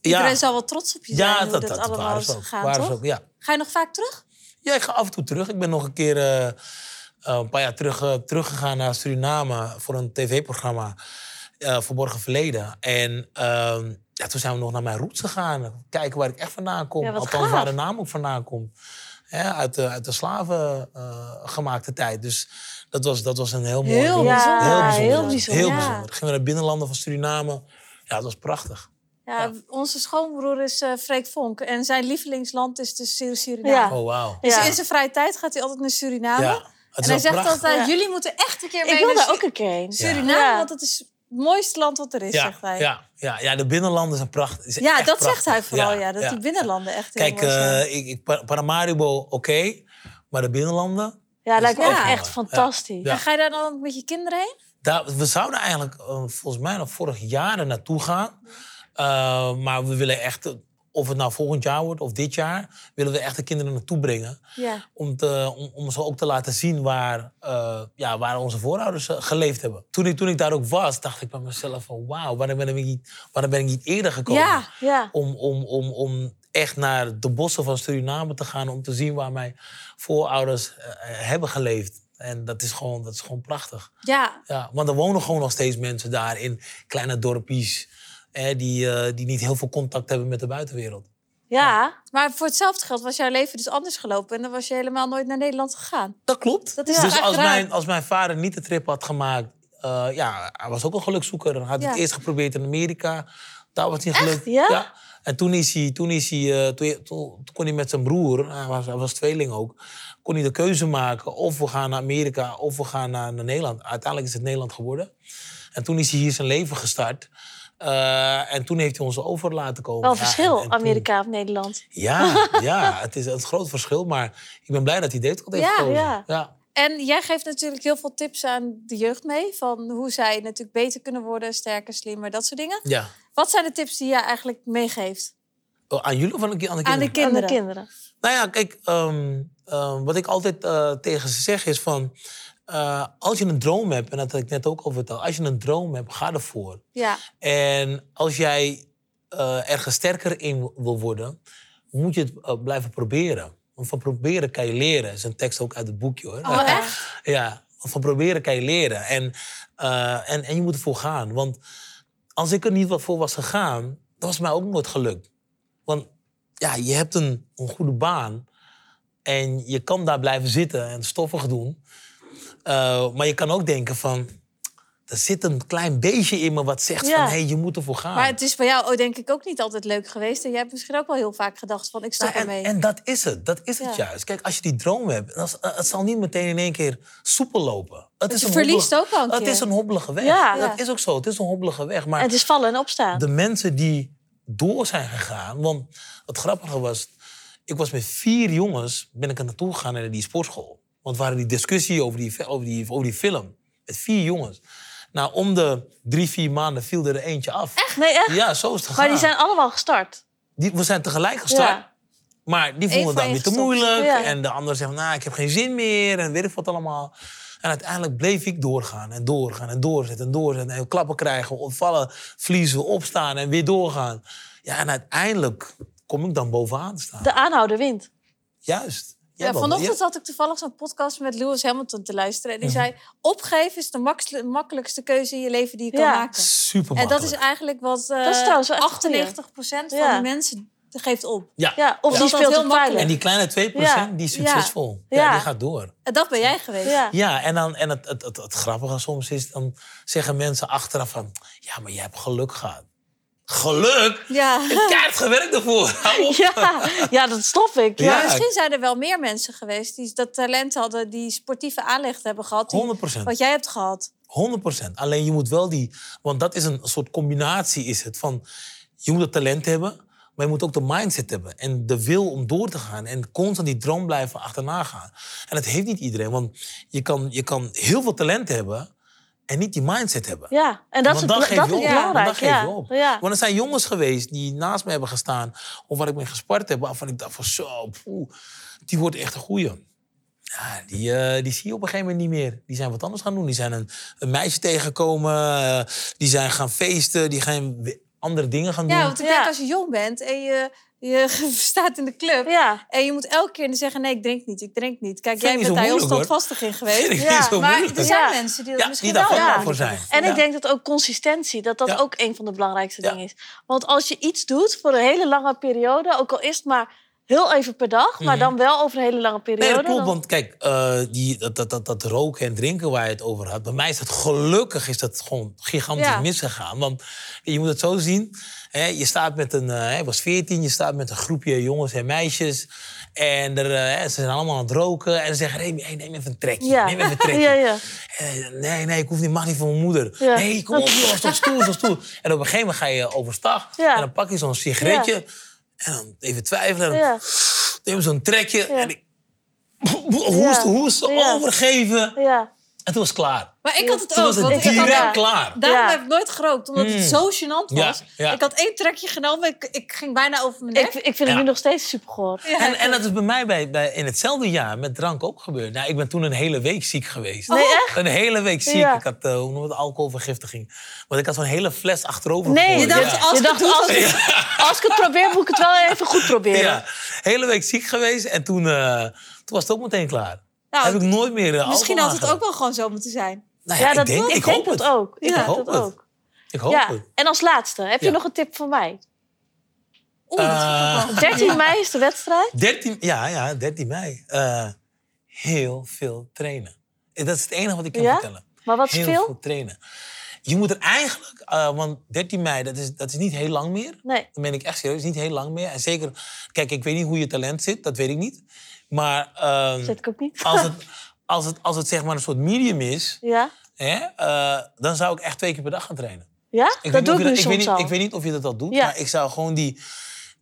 [SPEAKER 2] Iedereen zal wel trots op je zijn
[SPEAKER 3] ja dat, dat,
[SPEAKER 2] allemaal is
[SPEAKER 3] ook. waren
[SPEAKER 2] toch?
[SPEAKER 3] ze ook, ja.
[SPEAKER 2] Ga je nog vaak terug?
[SPEAKER 3] Ja, ik ga af en toe terug. Ik ben nog een keer eh, eh, een paar jaar terug, eh, teruggegaan naar Suriname voor een tv-programma. eh, Verborgen Verleden. En ehm, ja, toen zijn we nog naar mijn roots gegaan. Kijken waar ik echt vandaan kom.
[SPEAKER 1] Ja,
[SPEAKER 3] Althans,
[SPEAKER 1] gaaf.
[SPEAKER 3] waar de naam ook vandaan komt. Ja, uit, de, uit de slaven gemaakte tijd. Dus dat was, dat was een heel mooi...
[SPEAKER 2] Heel bijzonder.
[SPEAKER 3] Heel bijzonder.
[SPEAKER 1] heel bijzonder.
[SPEAKER 3] Heel bijzonder. Gingen we naar de binnenlanden van Suriname. Ja, dat was prachtig.
[SPEAKER 2] Ja,
[SPEAKER 3] Ja.
[SPEAKER 2] Onze schoonbroer is eh Freek Vonk. En zijn lievelingsland is dus Sur- Suriname.
[SPEAKER 1] Ja.
[SPEAKER 3] Oh, wauw.
[SPEAKER 2] Dus
[SPEAKER 1] Ja.
[SPEAKER 2] in zijn vrije tijd gaat hij altijd naar Suriname.
[SPEAKER 3] Ja, het
[SPEAKER 2] en hij zegt
[SPEAKER 3] prachtig.
[SPEAKER 2] altijd,
[SPEAKER 1] Ja.
[SPEAKER 2] jullie moeten echt een keer mee
[SPEAKER 1] Ik wil daar ook een keer heen.
[SPEAKER 2] Suriname.
[SPEAKER 1] Ja.
[SPEAKER 2] Want het is het mooiste land wat er is,
[SPEAKER 3] Ja,
[SPEAKER 2] zegt hij.
[SPEAKER 3] ja, ja, ja, de binnenlanden zijn prachtig. is
[SPEAKER 2] Ja,
[SPEAKER 3] echt
[SPEAKER 2] dat
[SPEAKER 3] prachtig.
[SPEAKER 2] zegt hij vooral, ja. dat die binnenlanden echt heel
[SPEAKER 3] Kijk, eh, ik, ik, Pa- Paramaribo, oké. maar de binnenlanden...
[SPEAKER 1] Ja, lijkt me
[SPEAKER 3] is
[SPEAKER 1] ook
[SPEAKER 2] echt
[SPEAKER 1] fantastisch.
[SPEAKER 3] Ja.
[SPEAKER 2] En ga je daar dan met je kinderen heen?
[SPEAKER 3] Daar, we zouden eigenlijk eh, volgens mij nog vorig jaar er naartoe gaan. Eh, maar we willen echt, of het nou volgend jaar wordt of dit jaar... willen we echt de kinderen naartoe brengen.
[SPEAKER 2] Ja.
[SPEAKER 3] Om, te, om, om ze ook te laten zien waar, eh, ja, waar onze voorouders eh, geleefd hebben. Toen ik, toen ik daar ook was, dacht ik bij mezelf van... wauw, waarom ben ik niet, waarom ben ik niet eerder gekomen?
[SPEAKER 2] Ja.
[SPEAKER 1] Ja.
[SPEAKER 3] om, om, om, om echt naar de bossen van Suriname te gaan... om te zien waar mijn voorouders hebben geleefd. En dat is gewoon, dat is gewoon prachtig.
[SPEAKER 2] Ja,
[SPEAKER 3] Ja, want er wonen gewoon nog steeds mensen daar in kleine dorpjes... Hè, die, eh, die niet heel veel contact hebben met de buitenwereld.
[SPEAKER 1] Ja.
[SPEAKER 2] maar voor hetzelfde geld was jouw leven dus anders gelopen. En dan was je helemaal nooit naar Nederland gegaan.
[SPEAKER 3] Dat klopt.
[SPEAKER 2] Dat is
[SPEAKER 3] dus als mijn, als mijn vader niet de trip had gemaakt... eh, ja, hij was ook een gelukzoeker. Hij had
[SPEAKER 2] Ja.
[SPEAKER 3] het eerst geprobeerd in Amerika. Daar was hij gelukt.
[SPEAKER 1] Ja?
[SPEAKER 3] En toen, is hij, toen, is hij, eh, toen kon hij met zijn broer, hij was, hij was tweeling ook... kon hij de keuze maken of we gaan naar Amerika of we gaan naar, naar Nederland. Uiteindelijk is het Nederland geworden. En toen is hij hier zijn leven gestart. Eh, en toen heeft hij ons over laten komen.
[SPEAKER 1] Wel een
[SPEAKER 3] Ja,
[SPEAKER 1] verschil,
[SPEAKER 3] en- toen-
[SPEAKER 1] Amerika of Nederland.
[SPEAKER 3] Ja, ja het is een groot verschil. Maar ik ben blij dat hij dit heeft
[SPEAKER 2] Ja,
[SPEAKER 3] gekozen.
[SPEAKER 1] ja.
[SPEAKER 3] ja.
[SPEAKER 2] En jij geeft natuurlijk heel veel tips aan de jeugd mee. Van hoe zij natuurlijk beter kunnen worden, sterker, slimmer, dat soort dingen.
[SPEAKER 3] ja.
[SPEAKER 2] Wat zijn de tips die jij eigenlijk meegeeft?
[SPEAKER 3] Oh, Aan jullie of aan de, ki- aan de
[SPEAKER 2] Aan de
[SPEAKER 3] kinderen?
[SPEAKER 1] Aan de
[SPEAKER 2] Kinderen.
[SPEAKER 1] kinderen.
[SPEAKER 3] Nou ja, kijk, ehm, ehm, wat ik altijd eh, tegen ze zeg is van... eh, als je een droom hebt, en dat had ik net ook al verteld... als je een droom hebt, ga ervoor.
[SPEAKER 2] Ja,
[SPEAKER 3] En als jij eh, ergens sterker in wil worden... moet je het eh, blijven proberen. Want van proberen kan je leren. Dat is een tekst ook uit het boekje, hoor.
[SPEAKER 2] oh echt?
[SPEAKER 3] Ja, van proberen kan je leren. En, en, en je moet ervoor gaan. Want als ik er niet wat voor was gegaan, dan was mij ook nooit gelukt. Want ja, je hebt een, een goede baan. En je kan daar blijven zitten en stoffig doen. Eh, maar je kan ook denken van... Er zit een klein beestje in me wat zegt
[SPEAKER 1] Ja.
[SPEAKER 3] van... hé, hey, je moet ervoor gaan.
[SPEAKER 2] Maar het is bij jou oh, denk ik ook niet altijd leuk geweest. En jij hebt misschien ook wel heel vaak gedacht van ik stop
[SPEAKER 3] Nou, en,
[SPEAKER 2] ermee.
[SPEAKER 3] en dat is het. Dat is het
[SPEAKER 2] Ja.
[SPEAKER 3] juist. Kijk, als je die droom hebt, dan, is- eh, het zal niet meteen in één keer soepel lopen. Het
[SPEAKER 2] je
[SPEAKER 3] een
[SPEAKER 2] verliest
[SPEAKER 3] hobbelige-
[SPEAKER 2] ook wel een
[SPEAKER 3] Het
[SPEAKER 2] keer.
[SPEAKER 3] is een hobbelige weg.
[SPEAKER 1] Ja.
[SPEAKER 3] Dat is ook zo. Het is een hobbelige weg. Maar
[SPEAKER 1] En het is vallen en opstaan.
[SPEAKER 3] de mensen die door zijn gegaan... Want het grappige was, ik was met vier jongens ben ik er naartoe gegaan naar die sportschool. Want we hadden die discussie over die, over die, over die film. Met vier jongens. Nou, om de drie, vier maanden viel er eentje af. Echt?
[SPEAKER 1] Nee, echt?
[SPEAKER 3] Ja, zo is het gegaan.
[SPEAKER 1] Maar die zijn allemaal gestart.
[SPEAKER 3] Die- we zijn tegelijk gestart.
[SPEAKER 1] Ja.
[SPEAKER 3] Maar die vonden dat
[SPEAKER 2] je
[SPEAKER 3] weer te moeilijk.
[SPEAKER 1] Ja.
[SPEAKER 3] En de andere zegt, nou, ik heb geen zin meer. En weet ik wat allemaal. En uiteindelijk bleef ik doorgaan en doorgaan en doorzetten en doorzetten. En klappen krijgen, ontvallen, verliezen, opstaan en weer doorgaan. Ja, en uiteindelijk kom ik dan bovenaan te staan.
[SPEAKER 1] De aanhouder wint.
[SPEAKER 3] Juist.
[SPEAKER 2] Ja, vanochtend
[SPEAKER 3] ja.
[SPEAKER 2] had ik toevallig zo'n podcast met Lewis Hamilton te luisteren. En die zei, opgeven is de makkelijkste keuze in je leven die je kan
[SPEAKER 1] Ja.
[SPEAKER 2] maken.
[SPEAKER 3] Super
[SPEAKER 2] En dat is eigenlijk wat eh
[SPEAKER 1] Dat is trouwens wel echt een
[SPEAKER 2] 98% van de mensen geeft op.
[SPEAKER 3] Ja.
[SPEAKER 1] Ja, of die
[SPEAKER 2] Dat
[SPEAKER 1] speelt
[SPEAKER 2] heel makkelijk.
[SPEAKER 3] En die kleine 2%
[SPEAKER 1] Ja.
[SPEAKER 3] die is succesvol. Ja.
[SPEAKER 1] Ja.
[SPEAKER 3] die gaat door.
[SPEAKER 2] En dat ben jij geweest.
[SPEAKER 1] Ja.
[SPEAKER 3] Ja, en, dan, en het, het, het, het grappige soms is, dan zeggen mensen achteraf van... Ja, maar je hebt geluk gehad. Geluk?
[SPEAKER 2] Ja.
[SPEAKER 3] Ik heb keihard gewerkt ervoor.
[SPEAKER 1] Ja, ja, dat snap ik. Ja.
[SPEAKER 3] Ja.
[SPEAKER 2] Maar misschien zijn er wel meer mensen geweest die dat talent hadden, die sportieve aanleg hebben gehad. Die,
[SPEAKER 3] 100%.
[SPEAKER 2] Wat jij hebt gehad.
[SPEAKER 3] 100%. Alleen je moet wel die... Want dat is een soort combinatie is het van... Je moet het talent hebben, maar je moet ook de mindset hebben. En de wil om door te gaan. En constant die droom blijven achterna gaan. En dat heeft niet iedereen. Want je kan, je kan heel veel talent hebben en niet die mindset hebben.
[SPEAKER 1] Ja, en dat is,
[SPEAKER 3] dan geef
[SPEAKER 1] dat
[SPEAKER 3] je
[SPEAKER 1] is
[SPEAKER 3] op. dan geef
[SPEAKER 1] ja.
[SPEAKER 3] je op.
[SPEAKER 1] Ja.
[SPEAKER 3] Want er zijn jongens geweest die naast me hebben gestaan... of waar ik mee gespart heb, waarvan ik dacht van zo... poeh, die wordt echt een goeie. Ja, die, eh, die zie je op een gegeven moment niet meer. Die zijn wat anders gaan doen. Die zijn een, een meisje tegengekomen. eh, die zijn gaan feesten. Die gaan andere dingen gaan doen.
[SPEAKER 2] Ja, want ik
[SPEAKER 1] Ja.
[SPEAKER 2] denk als je jong bent en je, je staat in de club.
[SPEAKER 1] Ja.
[SPEAKER 2] En je moet elke keer zeggen, nee, ik drink niet, ik drink niet. Kijk,
[SPEAKER 3] Vind
[SPEAKER 2] jij bent daar heel standvastig in
[SPEAKER 3] Vind
[SPEAKER 2] geweest.
[SPEAKER 3] ik
[SPEAKER 1] Ja,
[SPEAKER 3] niet zo
[SPEAKER 2] Maar er zijn
[SPEAKER 1] Ja.
[SPEAKER 2] mensen die dat
[SPEAKER 3] Ja,
[SPEAKER 2] misschien
[SPEAKER 3] die daar
[SPEAKER 2] wel
[SPEAKER 3] voor zijn.
[SPEAKER 1] En
[SPEAKER 3] Ja.
[SPEAKER 1] ik denk dat ook consistentie, dat dat
[SPEAKER 3] Ja.
[SPEAKER 1] ook een van de belangrijkste
[SPEAKER 3] Ja.
[SPEAKER 1] dingen is. Want als je iets doet voor een hele lange periode, ook al is het maar heel even per dag, maar dan wel over een hele lange periode.
[SPEAKER 3] Mhm. Nee, dat klopt.
[SPEAKER 1] dan-
[SPEAKER 3] Want kijk, eh, die, dat, dat, dat, dat roken en drinken waar je het over had. Bij mij is dat gelukkig is dat gewoon gigantisch
[SPEAKER 2] Ja.
[SPEAKER 3] misgegaan. Want je moet het zo zien. Hè, je staat met een, eh, ik was 14, je staat met een groepje jongens en meisjes. En er, eh, ze zijn allemaal aan het roken. En ze zeggen, hey, neem even een trekje.
[SPEAKER 1] Ja.
[SPEAKER 3] Neem even een trekje.
[SPEAKER 1] Ja, ja.
[SPEAKER 3] En, nee, nee, ik hoef niet, mag niet van mijn moeder. Nee, kom op, joh, stop stoel, stoel. En op een gegeven moment ga je overstag. En dan pak je zo'n sigaretje. En dan even twijfelen. En dan
[SPEAKER 1] Ja.
[SPEAKER 3] neem zo'n trekje. En ik hoest, hoest, overgeven.
[SPEAKER 1] Ja.
[SPEAKER 3] En toen was het klaar.
[SPEAKER 2] Maar ik had het
[SPEAKER 3] Toen
[SPEAKER 2] ook.
[SPEAKER 3] was het
[SPEAKER 2] want ik had-
[SPEAKER 3] direct
[SPEAKER 1] Ja.
[SPEAKER 3] klaar.
[SPEAKER 2] Daarom
[SPEAKER 1] Ja.
[SPEAKER 2] heb ik nooit gerookt, omdat het
[SPEAKER 3] Mm.
[SPEAKER 2] zo gênant was.
[SPEAKER 3] ja.
[SPEAKER 2] Ik had één trekje genomen, ik, ik ging bijna over mijn nek.
[SPEAKER 1] Ik, ik vind het nu nog steeds super
[SPEAKER 3] En, en dat is bij mij bij, bij, in hetzelfde jaar met drank ook gebeurd. Nou, ik ben toen een hele week ziek geweest.
[SPEAKER 1] Nee, echt?
[SPEAKER 3] Een hele week ziek.
[SPEAKER 1] Ja.
[SPEAKER 3] Ik had uh, hoe noem je het, alcoholvergiftiging. Want ik had zo'n hele fles achterover
[SPEAKER 1] Nee, je dacht,
[SPEAKER 3] ja.
[SPEAKER 2] als
[SPEAKER 1] je dacht als, ik, als ik het probeer, moet ik het wel even goed proberen.
[SPEAKER 3] Ja, hele week ziek geweest. En toen, eh, toen was het ook meteen klaar.
[SPEAKER 2] Nou,
[SPEAKER 3] heb ik nooit meer uh,
[SPEAKER 2] Misschien had het ook wel gewoon zo moeten zijn.
[SPEAKER 3] Nou ja,
[SPEAKER 1] Ja, dat
[SPEAKER 3] ik denk, ik,
[SPEAKER 1] denk
[SPEAKER 3] hoop
[SPEAKER 1] dat
[SPEAKER 3] het.
[SPEAKER 1] ook. Ik
[SPEAKER 3] Ik hoop
[SPEAKER 1] dat
[SPEAKER 3] het.
[SPEAKER 1] ook.
[SPEAKER 3] Ik hoop
[SPEAKER 1] Ja.
[SPEAKER 3] het.
[SPEAKER 1] En als laatste, heb je
[SPEAKER 3] Ja.
[SPEAKER 1] nog een tip voor mij?
[SPEAKER 2] Oeh, dat is
[SPEAKER 3] Eh,
[SPEAKER 2] ook wel-
[SPEAKER 1] 13 mei is de wedstrijd.
[SPEAKER 3] 13, ja, ja, 13 mei. Eh, heel veel trainen. Dat is het enige wat ik kan
[SPEAKER 1] Ja?
[SPEAKER 3] vertellen.
[SPEAKER 1] Maar wat is
[SPEAKER 3] heel
[SPEAKER 1] veel?
[SPEAKER 3] veel trainen. Je moet er eigenlijk, eh, want 13 mei, dat is, dat is niet heel lang meer.
[SPEAKER 1] Nee.
[SPEAKER 3] Dan ben ik echt serieus, niet heel lang meer. En zeker, kijk, ik weet niet hoe je talent zit, dat weet ik niet. Maar ehm,
[SPEAKER 1] Zet ik ook niet.
[SPEAKER 3] als, het, als, het, als het zeg maar een soort medium is,
[SPEAKER 1] Ja?
[SPEAKER 3] hè, eh, dan zou ik echt twee keer per dag gaan trainen.
[SPEAKER 1] Ja?
[SPEAKER 3] Ik
[SPEAKER 1] dat doe ik nu
[SPEAKER 3] ik weet
[SPEAKER 1] soms
[SPEAKER 3] niet,
[SPEAKER 1] al.
[SPEAKER 3] Ik weet niet of je dat al doet,
[SPEAKER 1] Ja.
[SPEAKER 3] maar ik zou gewoon die,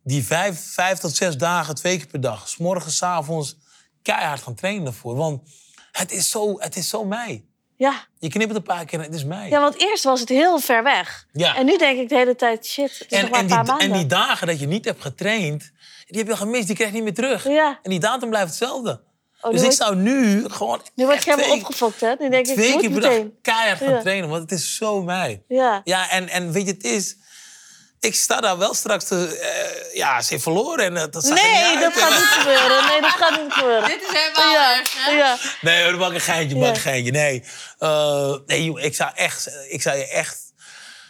[SPEAKER 3] die vijf, vijf tot zes dagen, twee keer per dag, s morgens, s avonds, keihard gaan trainen daarvoor. Want het is zo, het is zo mij.
[SPEAKER 1] Ja.
[SPEAKER 3] Je knipt het een paar keer en het is mij.
[SPEAKER 1] ja, want eerst was het heel ver weg.
[SPEAKER 3] Ja.
[SPEAKER 1] En nu denk ik de hele tijd, shit, het is
[SPEAKER 3] en,
[SPEAKER 1] nog maar
[SPEAKER 3] en,
[SPEAKER 1] een paar
[SPEAKER 3] die,
[SPEAKER 1] maanden.
[SPEAKER 3] en die dagen dat je niet hebt getraind, die heb je al gemist, die krijg je niet meer terug.
[SPEAKER 1] Ja.
[SPEAKER 3] En die datum blijft hetzelfde.
[SPEAKER 1] Oh,
[SPEAKER 3] dus ik zou nu gewoon
[SPEAKER 1] Nu word ik helemaal opgefokt, hè? Nu denk ik,
[SPEAKER 3] twee
[SPEAKER 1] ik
[SPEAKER 3] keer per dag
[SPEAKER 1] meteen.
[SPEAKER 3] keihard gaan
[SPEAKER 1] Ja.
[SPEAKER 3] trainen, want het is zo mij.
[SPEAKER 1] Ja.
[SPEAKER 3] Ja, en, en weet je, het is... Ik sta daar wel straks te... eh, ja, ze heeft verloren en eh, dat zag
[SPEAKER 1] Nee,
[SPEAKER 3] niet
[SPEAKER 1] dat
[SPEAKER 3] uit.
[SPEAKER 1] gaat niet gebeuren. Nee, dat gaat niet gebeuren.
[SPEAKER 2] Dit is helemaal
[SPEAKER 1] Ja,
[SPEAKER 2] erg, hè?
[SPEAKER 1] ja.
[SPEAKER 3] Nee, hoor, maak een geintje, maak
[SPEAKER 1] Ja.
[SPEAKER 3] een geintje. Nee, Eh, nee joh, ik, zou echt, ik zou je echt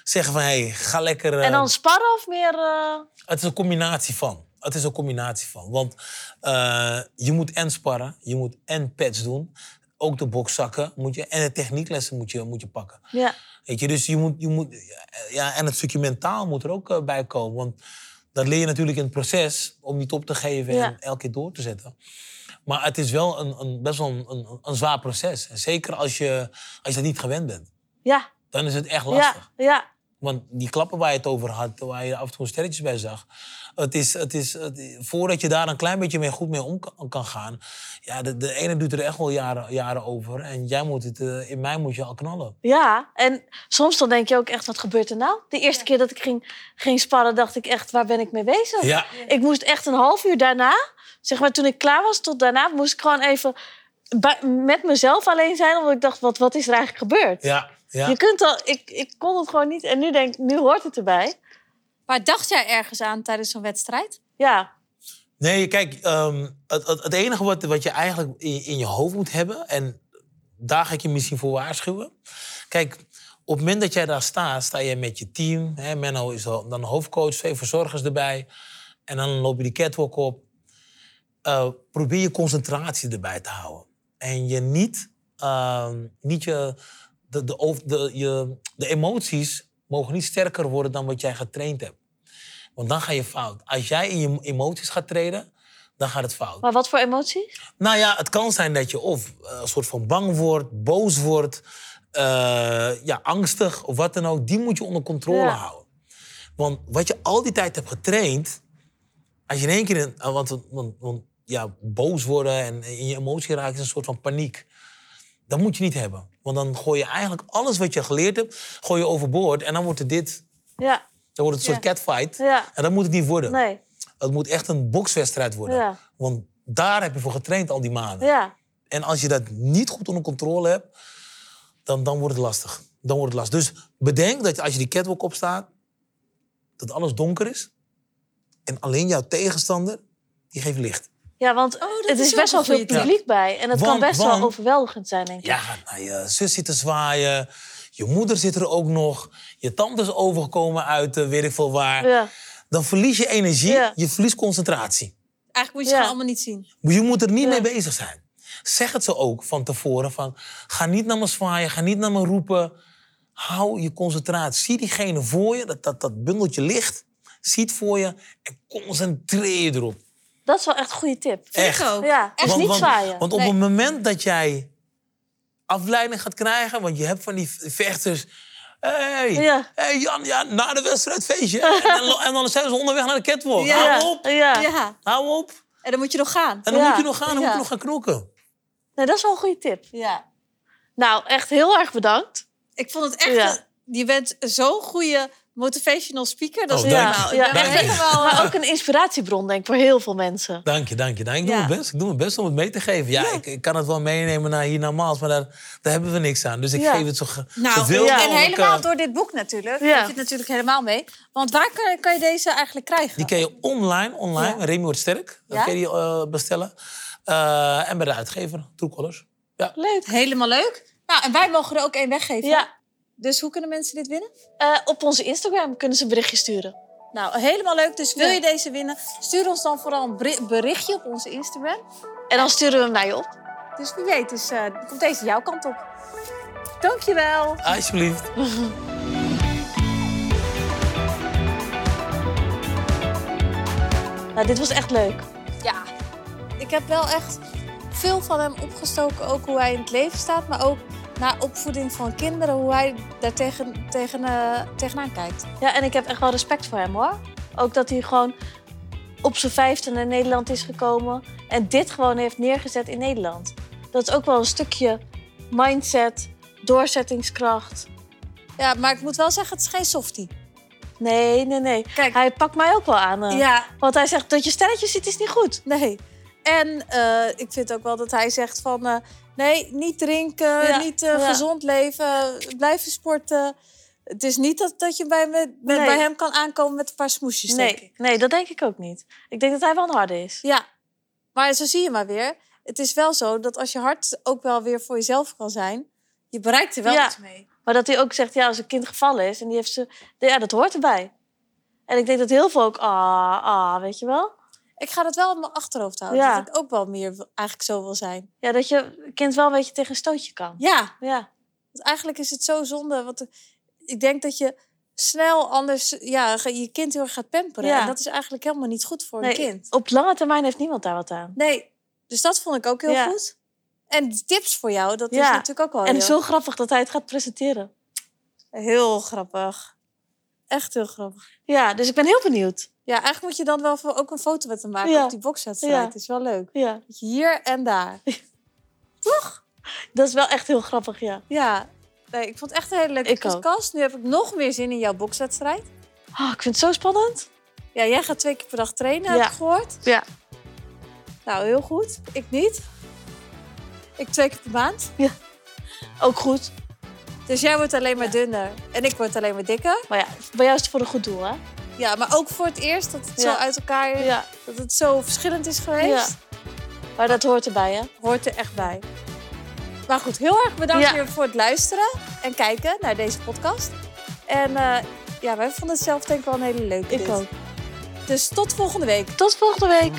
[SPEAKER 3] zeggen van... Hey, ga lekker... eh,
[SPEAKER 1] En dan sparren of meer... eh,
[SPEAKER 3] Het is een combinatie van. Het is een combinatie van. Want eh, je moet en sparren, je moet en pads doen. Ook de bokszakken moet je... En de technieklessen moet je, moet je pakken.
[SPEAKER 1] Ja.
[SPEAKER 3] Weet je, dus je moet, je moet... Ja, en het stukje mentaal moet er ook eh, bij komen. Want dat leer je natuurlijk in het proces om niet op te geven
[SPEAKER 1] Ja.
[SPEAKER 3] en elke keer door te zetten. Maar het is wel een, een, best wel een, een, een zwaar proces. En zeker als je, als je dat niet gewend bent.
[SPEAKER 1] Ja.
[SPEAKER 3] Dan is het echt
[SPEAKER 1] Ja.
[SPEAKER 3] lastig.
[SPEAKER 1] Ja.
[SPEAKER 3] Want die klappen waar je het over had, waar je af en toe sterretjes bij zag. Het is, het is, het- voordat je daar een klein beetje mee, goed mee om kan, kan gaan. Ja, de, de ene doet er echt wel jaren, jaren over. En jij moet het, eh, in mij moet je al knallen.
[SPEAKER 1] Ja, en soms dan denk je ook echt, wat gebeurt er nou? De eerste keer dat ik ging, ging sparren, dacht ik echt, waar ben ik mee bezig?
[SPEAKER 3] Ja,
[SPEAKER 1] Ik moest echt een half uur daarna, zeg maar toen ik klaar was tot daarna, moest ik gewoon even bij- met mezelf alleen zijn. Omdat ik dacht, wat, wat is er eigenlijk gebeurd?
[SPEAKER 3] ja, ja.
[SPEAKER 1] Je kunt al, ik, ik kon het gewoon niet. En nu denk ik, nu hoort het erbij.
[SPEAKER 2] Maar dacht jij ergens aan tijdens zo'n wedstrijd?
[SPEAKER 1] Ja,
[SPEAKER 3] Nee, kijk, ehm, het, het, het enige wat, wat je eigenlijk in, in je hoofd moet hebben... en daar ga ik je misschien voor waarschuwen. Kijk, op het moment dat jij daar staat, sta je met je team. Hè, Menno is al- dan hoofdcoach, twee verzorgers erbij. En dan loop je die catwalk op. Eh, probeer je concentratie erbij te houden. En je niet, ehm, niet je, de, de, je, de emoties mogen niet sterker worden dan wat jij getraind hebt. Want dan ga je fout. Als jij in je emoties gaat treden, dan gaat het fout.
[SPEAKER 1] maar wat voor emoties?
[SPEAKER 3] Nou ja, het kan zijn dat je of eh, een soort van bang wordt, boos wordt, eh, ja, angstig of wat dan ook. Die moet je onder controle
[SPEAKER 1] Ja.
[SPEAKER 3] houden. Want wat je al die tijd hebt getraind, als je in één keer, in, eh, want, want, want ja, boos worden en in je emotie raken is een soort van paniek. Dat moet je niet hebben. Want dan gooi je eigenlijk alles wat je geleerd hebt, gooi je overboord. En dan wordt het dit,
[SPEAKER 1] Ja,
[SPEAKER 3] dan wordt het een soort catfight.
[SPEAKER 1] ja.
[SPEAKER 3] En dat moet het niet worden.
[SPEAKER 1] Nee,
[SPEAKER 3] Het moet echt een bokswedstrijd worden.
[SPEAKER 1] Ja.
[SPEAKER 3] Want daar heb je voor getraind al die maanden.
[SPEAKER 1] ja.
[SPEAKER 3] En als je dat niet goed onder controle hebt, dan, dan wordt het lastig. Dan wordt het lastig. Dus bedenk dat als je die catwalk opstaat, dat alles donker is. En alleen jouw tegenstander, die geeft licht.
[SPEAKER 1] Ja, want
[SPEAKER 2] Oh,
[SPEAKER 1] het
[SPEAKER 2] is
[SPEAKER 1] best wel veel publiek bij. En het kan
[SPEAKER 3] Want-
[SPEAKER 1] best wel overweldigend zijn, denk ik.
[SPEAKER 3] Ja, nou, je zus zit te zwaaien. Je moeder zit er ook nog. Je tante is overgekomen uit uh, weet ik veel waar.
[SPEAKER 1] Ja.
[SPEAKER 3] Dan verlies je energie,
[SPEAKER 1] Ja.
[SPEAKER 3] je verliest concentratie.
[SPEAKER 2] Eigenlijk moet je
[SPEAKER 1] Ja.
[SPEAKER 2] het gewoon allemaal niet zien.
[SPEAKER 3] Je moet er niet
[SPEAKER 1] Ja.
[SPEAKER 3] mee bezig zijn. Zeg het ze ook van tevoren. Van, ga niet naar me zwaaien, ga niet naar me roepen. Hou je concentratie. Zie diegene voor je, dat, dat, dat bundeltje ligt. Zie het voor je en concentreer je erop.
[SPEAKER 1] Dat is wel echt een goede tip.
[SPEAKER 3] Echt.
[SPEAKER 2] Ik ook.
[SPEAKER 1] Ja, echt
[SPEAKER 3] Want-
[SPEAKER 1] niet
[SPEAKER 3] want,
[SPEAKER 1] zwaaien.
[SPEAKER 3] Want op
[SPEAKER 2] Nee.
[SPEAKER 3] het moment dat jij afleiding gaat krijgen... want je hebt van die vechters... Hé, hey,
[SPEAKER 1] Ja.
[SPEAKER 3] hey Jan, ja, na de wedstrijd feestje. en, dan, en dan zijn ze onderweg naar de catwalk.
[SPEAKER 2] Ja.
[SPEAKER 3] Hou op,
[SPEAKER 1] ja.
[SPEAKER 2] Ja.
[SPEAKER 3] hou op.
[SPEAKER 2] En dan moet je nog gaan.
[SPEAKER 3] En dan
[SPEAKER 1] Ja.
[SPEAKER 3] moet je nog gaan, dan moet je nog gaan knokken.
[SPEAKER 1] Nee, dat is wel een goede tip.
[SPEAKER 2] Ja.
[SPEAKER 1] Nou, echt heel erg bedankt.
[SPEAKER 2] Ik vond het echt...
[SPEAKER 1] Ja.
[SPEAKER 2] een- Je bent zo'n goede motivational speaker. Dat
[SPEAKER 3] Oh,
[SPEAKER 2] is
[SPEAKER 1] Ja,
[SPEAKER 2] helemaal...
[SPEAKER 1] Maar ook een inspiratiebron, denk ik, voor heel veel mensen.
[SPEAKER 3] Dank je, dank je. dank je. Ik doe
[SPEAKER 2] Ja.
[SPEAKER 3] mijn best. Ik doe mijn best om het mee te geven. Ja, Ik, ik kan het wel meenemen naar hier naar Maals, maar daar, daar hebben we niks aan. Dus ik
[SPEAKER 1] Ja.
[SPEAKER 3] geef het zo,
[SPEAKER 2] Nou,
[SPEAKER 3] zoveel
[SPEAKER 1] ja.
[SPEAKER 2] en
[SPEAKER 3] mogelijk.
[SPEAKER 2] helemaal
[SPEAKER 3] eh,
[SPEAKER 2] door dit boek natuurlijk.
[SPEAKER 1] Ja.
[SPEAKER 2] Heb je het natuurlijk helemaal mee. Want waar kan, kan je deze eigenlijk krijgen?
[SPEAKER 3] Die kan je online, online.
[SPEAKER 2] Ja.
[SPEAKER 3] Remy wordt sterk. Dan
[SPEAKER 2] Ja?
[SPEAKER 3] kan je die eh, bestellen. Eh, en bij de uitgever, True Colors. Ja.
[SPEAKER 1] Leuk.
[SPEAKER 2] Helemaal leuk. Nou, en wij mogen er ook één weggeven.
[SPEAKER 1] Ja,
[SPEAKER 2] Dus hoe kunnen mensen dit winnen?
[SPEAKER 1] eh, op onze Instagram kunnen ze een berichtje sturen.
[SPEAKER 2] Nou, helemaal leuk. Dus wil
[SPEAKER 1] Ja.
[SPEAKER 2] je deze winnen? Stuur ons dan vooral een beri- berichtje op onze Instagram.
[SPEAKER 1] En dan sturen we hem naar je op.
[SPEAKER 2] Dus wie weet, dus, eh, komt deze jouw kant op. Dankjewel.
[SPEAKER 3] Alsjeblieft.
[SPEAKER 1] Nou, dit was echt leuk.
[SPEAKER 2] Ja, ik heb wel echt veel van hem opgestoken. Ook hoe hij in het leven staat, maar ook naar opvoeding van kinderen. Hoe hij daar tegen, tegen, eh, tegenaan kijkt.
[SPEAKER 1] Ja, en ik heb echt wel respect voor hem, hoor. Ook dat hij gewoon op zijn vijfde naar Nederland is gekomen. En dit gewoon heeft neergezet in Nederland. Dat is ook wel een stukje mindset, doorzettingskracht.
[SPEAKER 2] Ja, maar ik moet wel zeggen, het is geen softie.
[SPEAKER 1] Nee, nee, nee.
[SPEAKER 2] Kijk,
[SPEAKER 1] Hij pakt mij ook wel aan. eh.
[SPEAKER 2] ja,
[SPEAKER 1] Want hij zegt dat je stelletjes ziet is niet goed.
[SPEAKER 2] nee. En eh, ik vind ook wel dat hij zegt van... nee, niet drinken,
[SPEAKER 1] Ja,
[SPEAKER 2] niet eh, gezond leven, blijven sporten. Het is niet dat, dat je bij, me, met,
[SPEAKER 1] Nee.
[SPEAKER 2] bij hem kan aankomen met een paar smoesjes, denk ik.
[SPEAKER 1] Nee, nee, dat denk ik ook niet. Ik denk dat hij wel een harde is.
[SPEAKER 2] Ja, maar zo zie je maar weer. Het is wel zo dat als je hart ook wel weer voor jezelf kan zijn... je bereikt er wel
[SPEAKER 1] Ja.
[SPEAKER 2] iets mee.
[SPEAKER 1] Maar dat hij ook zegt, ja, als een kind gevallen is en die heeft ze... Ja, dat hoort erbij. En ik denk dat heel veel ook, ah, ah, weet je wel?
[SPEAKER 2] Ik ga dat wel in mijn achterhoofd houden.
[SPEAKER 1] Ja.
[SPEAKER 2] Dat ik ook wel meer eigenlijk zo wil zijn.
[SPEAKER 1] Ja, dat je kind wel een beetje tegen een stootje kan.
[SPEAKER 2] Ja,
[SPEAKER 1] Ja,
[SPEAKER 2] want eigenlijk is het zo zonde. Want ik denk dat je snel anders ja, je kind heel erg gaat pamperen.
[SPEAKER 1] Ja.
[SPEAKER 2] En dat is eigenlijk helemaal niet goed voor
[SPEAKER 1] nee,
[SPEAKER 2] een kind.
[SPEAKER 1] op lange termijn heeft niemand daar wat aan.
[SPEAKER 2] Nee, dus dat vond ik ook heel
[SPEAKER 1] Ja.
[SPEAKER 2] goed. En tips voor jou, dat is natuurlijk ook wel
[SPEAKER 1] En
[SPEAKER 2] heel,
[SPEAKER 1] zo grappig dat hij het gaat presenteren.
[SPEAKER 2] heel grappig. Echt heel grappig.
[SPEAKER 1] Ja, dus ik ben heel benieuwd.
[SPEAKER 2] Ja, eigenlijk moet je dan wel ook een foto met hem maken
[SPEAKER 1] Ja.
[SPEAKER 2] op die bokswedstrijd.
[SPEAKER 1] Ja.
[SPEAKER 2] Het is wel leuk.
[SPEAKER 1] Ja,
[SPEAKER 2] hier en daar.
[SPEAKER 1] dat is wel echt heel grappig, ja.
[SPEAKER 2] Ja, nee, ik vond het echt een hele leuke
[SPEAKER 1] Ik ook.
[SPEAKER 2] podcast. Nu heb ik nog meer zin in jouw bokswedstrijd.
[SPEAKER 1] Oh, ik vind het zo spannend.
[SPEAKER 2] Ja, jij gaat twee keer per dag trainen,
[SPEAKER 1] Ja.
[SPEAKER 2] heb ik gehoord.
[SPEAKER 1] Ja.
[SPEAKER 2] Nou, heel goed. Ik niet. Ik twee keer per maand.
[SPEAKER 1] Ook goed.
[SPEAKER 2] Dus jij wordt alleen maar dunner en ik word alleen maar dikker.
[SPEAKER 1] Maar ja, bij jou is het voor een goed doel, hè?
[SPEAKER 2] Ja, maar ook voor het eerst dat het
[SPEAKER 1] Ja.
[SPEAKER 2] zo uit elkaar
[SPEAKER 1] Ja.
[SPEAKER 2] dat het zo verschillend is geweest.
[SPEAKER 1] Ja. Maar dat hoort erbij, hè?
[SPEAKER 2] Hoort er echt bij. Maar goed, heel erg bedankt weer voor het luisteren en kijken naar deze podcast. En eh, ja, wij vonden het zelf denk ik wel een hele leuke.
[SPEAKER 1] Ik
[SPEAKER 2] dit.
[SPEAKER 1] ook.
[SPEAKER 2] Dus tot volgende week.
[SPEAKER 1] Tot volgende week.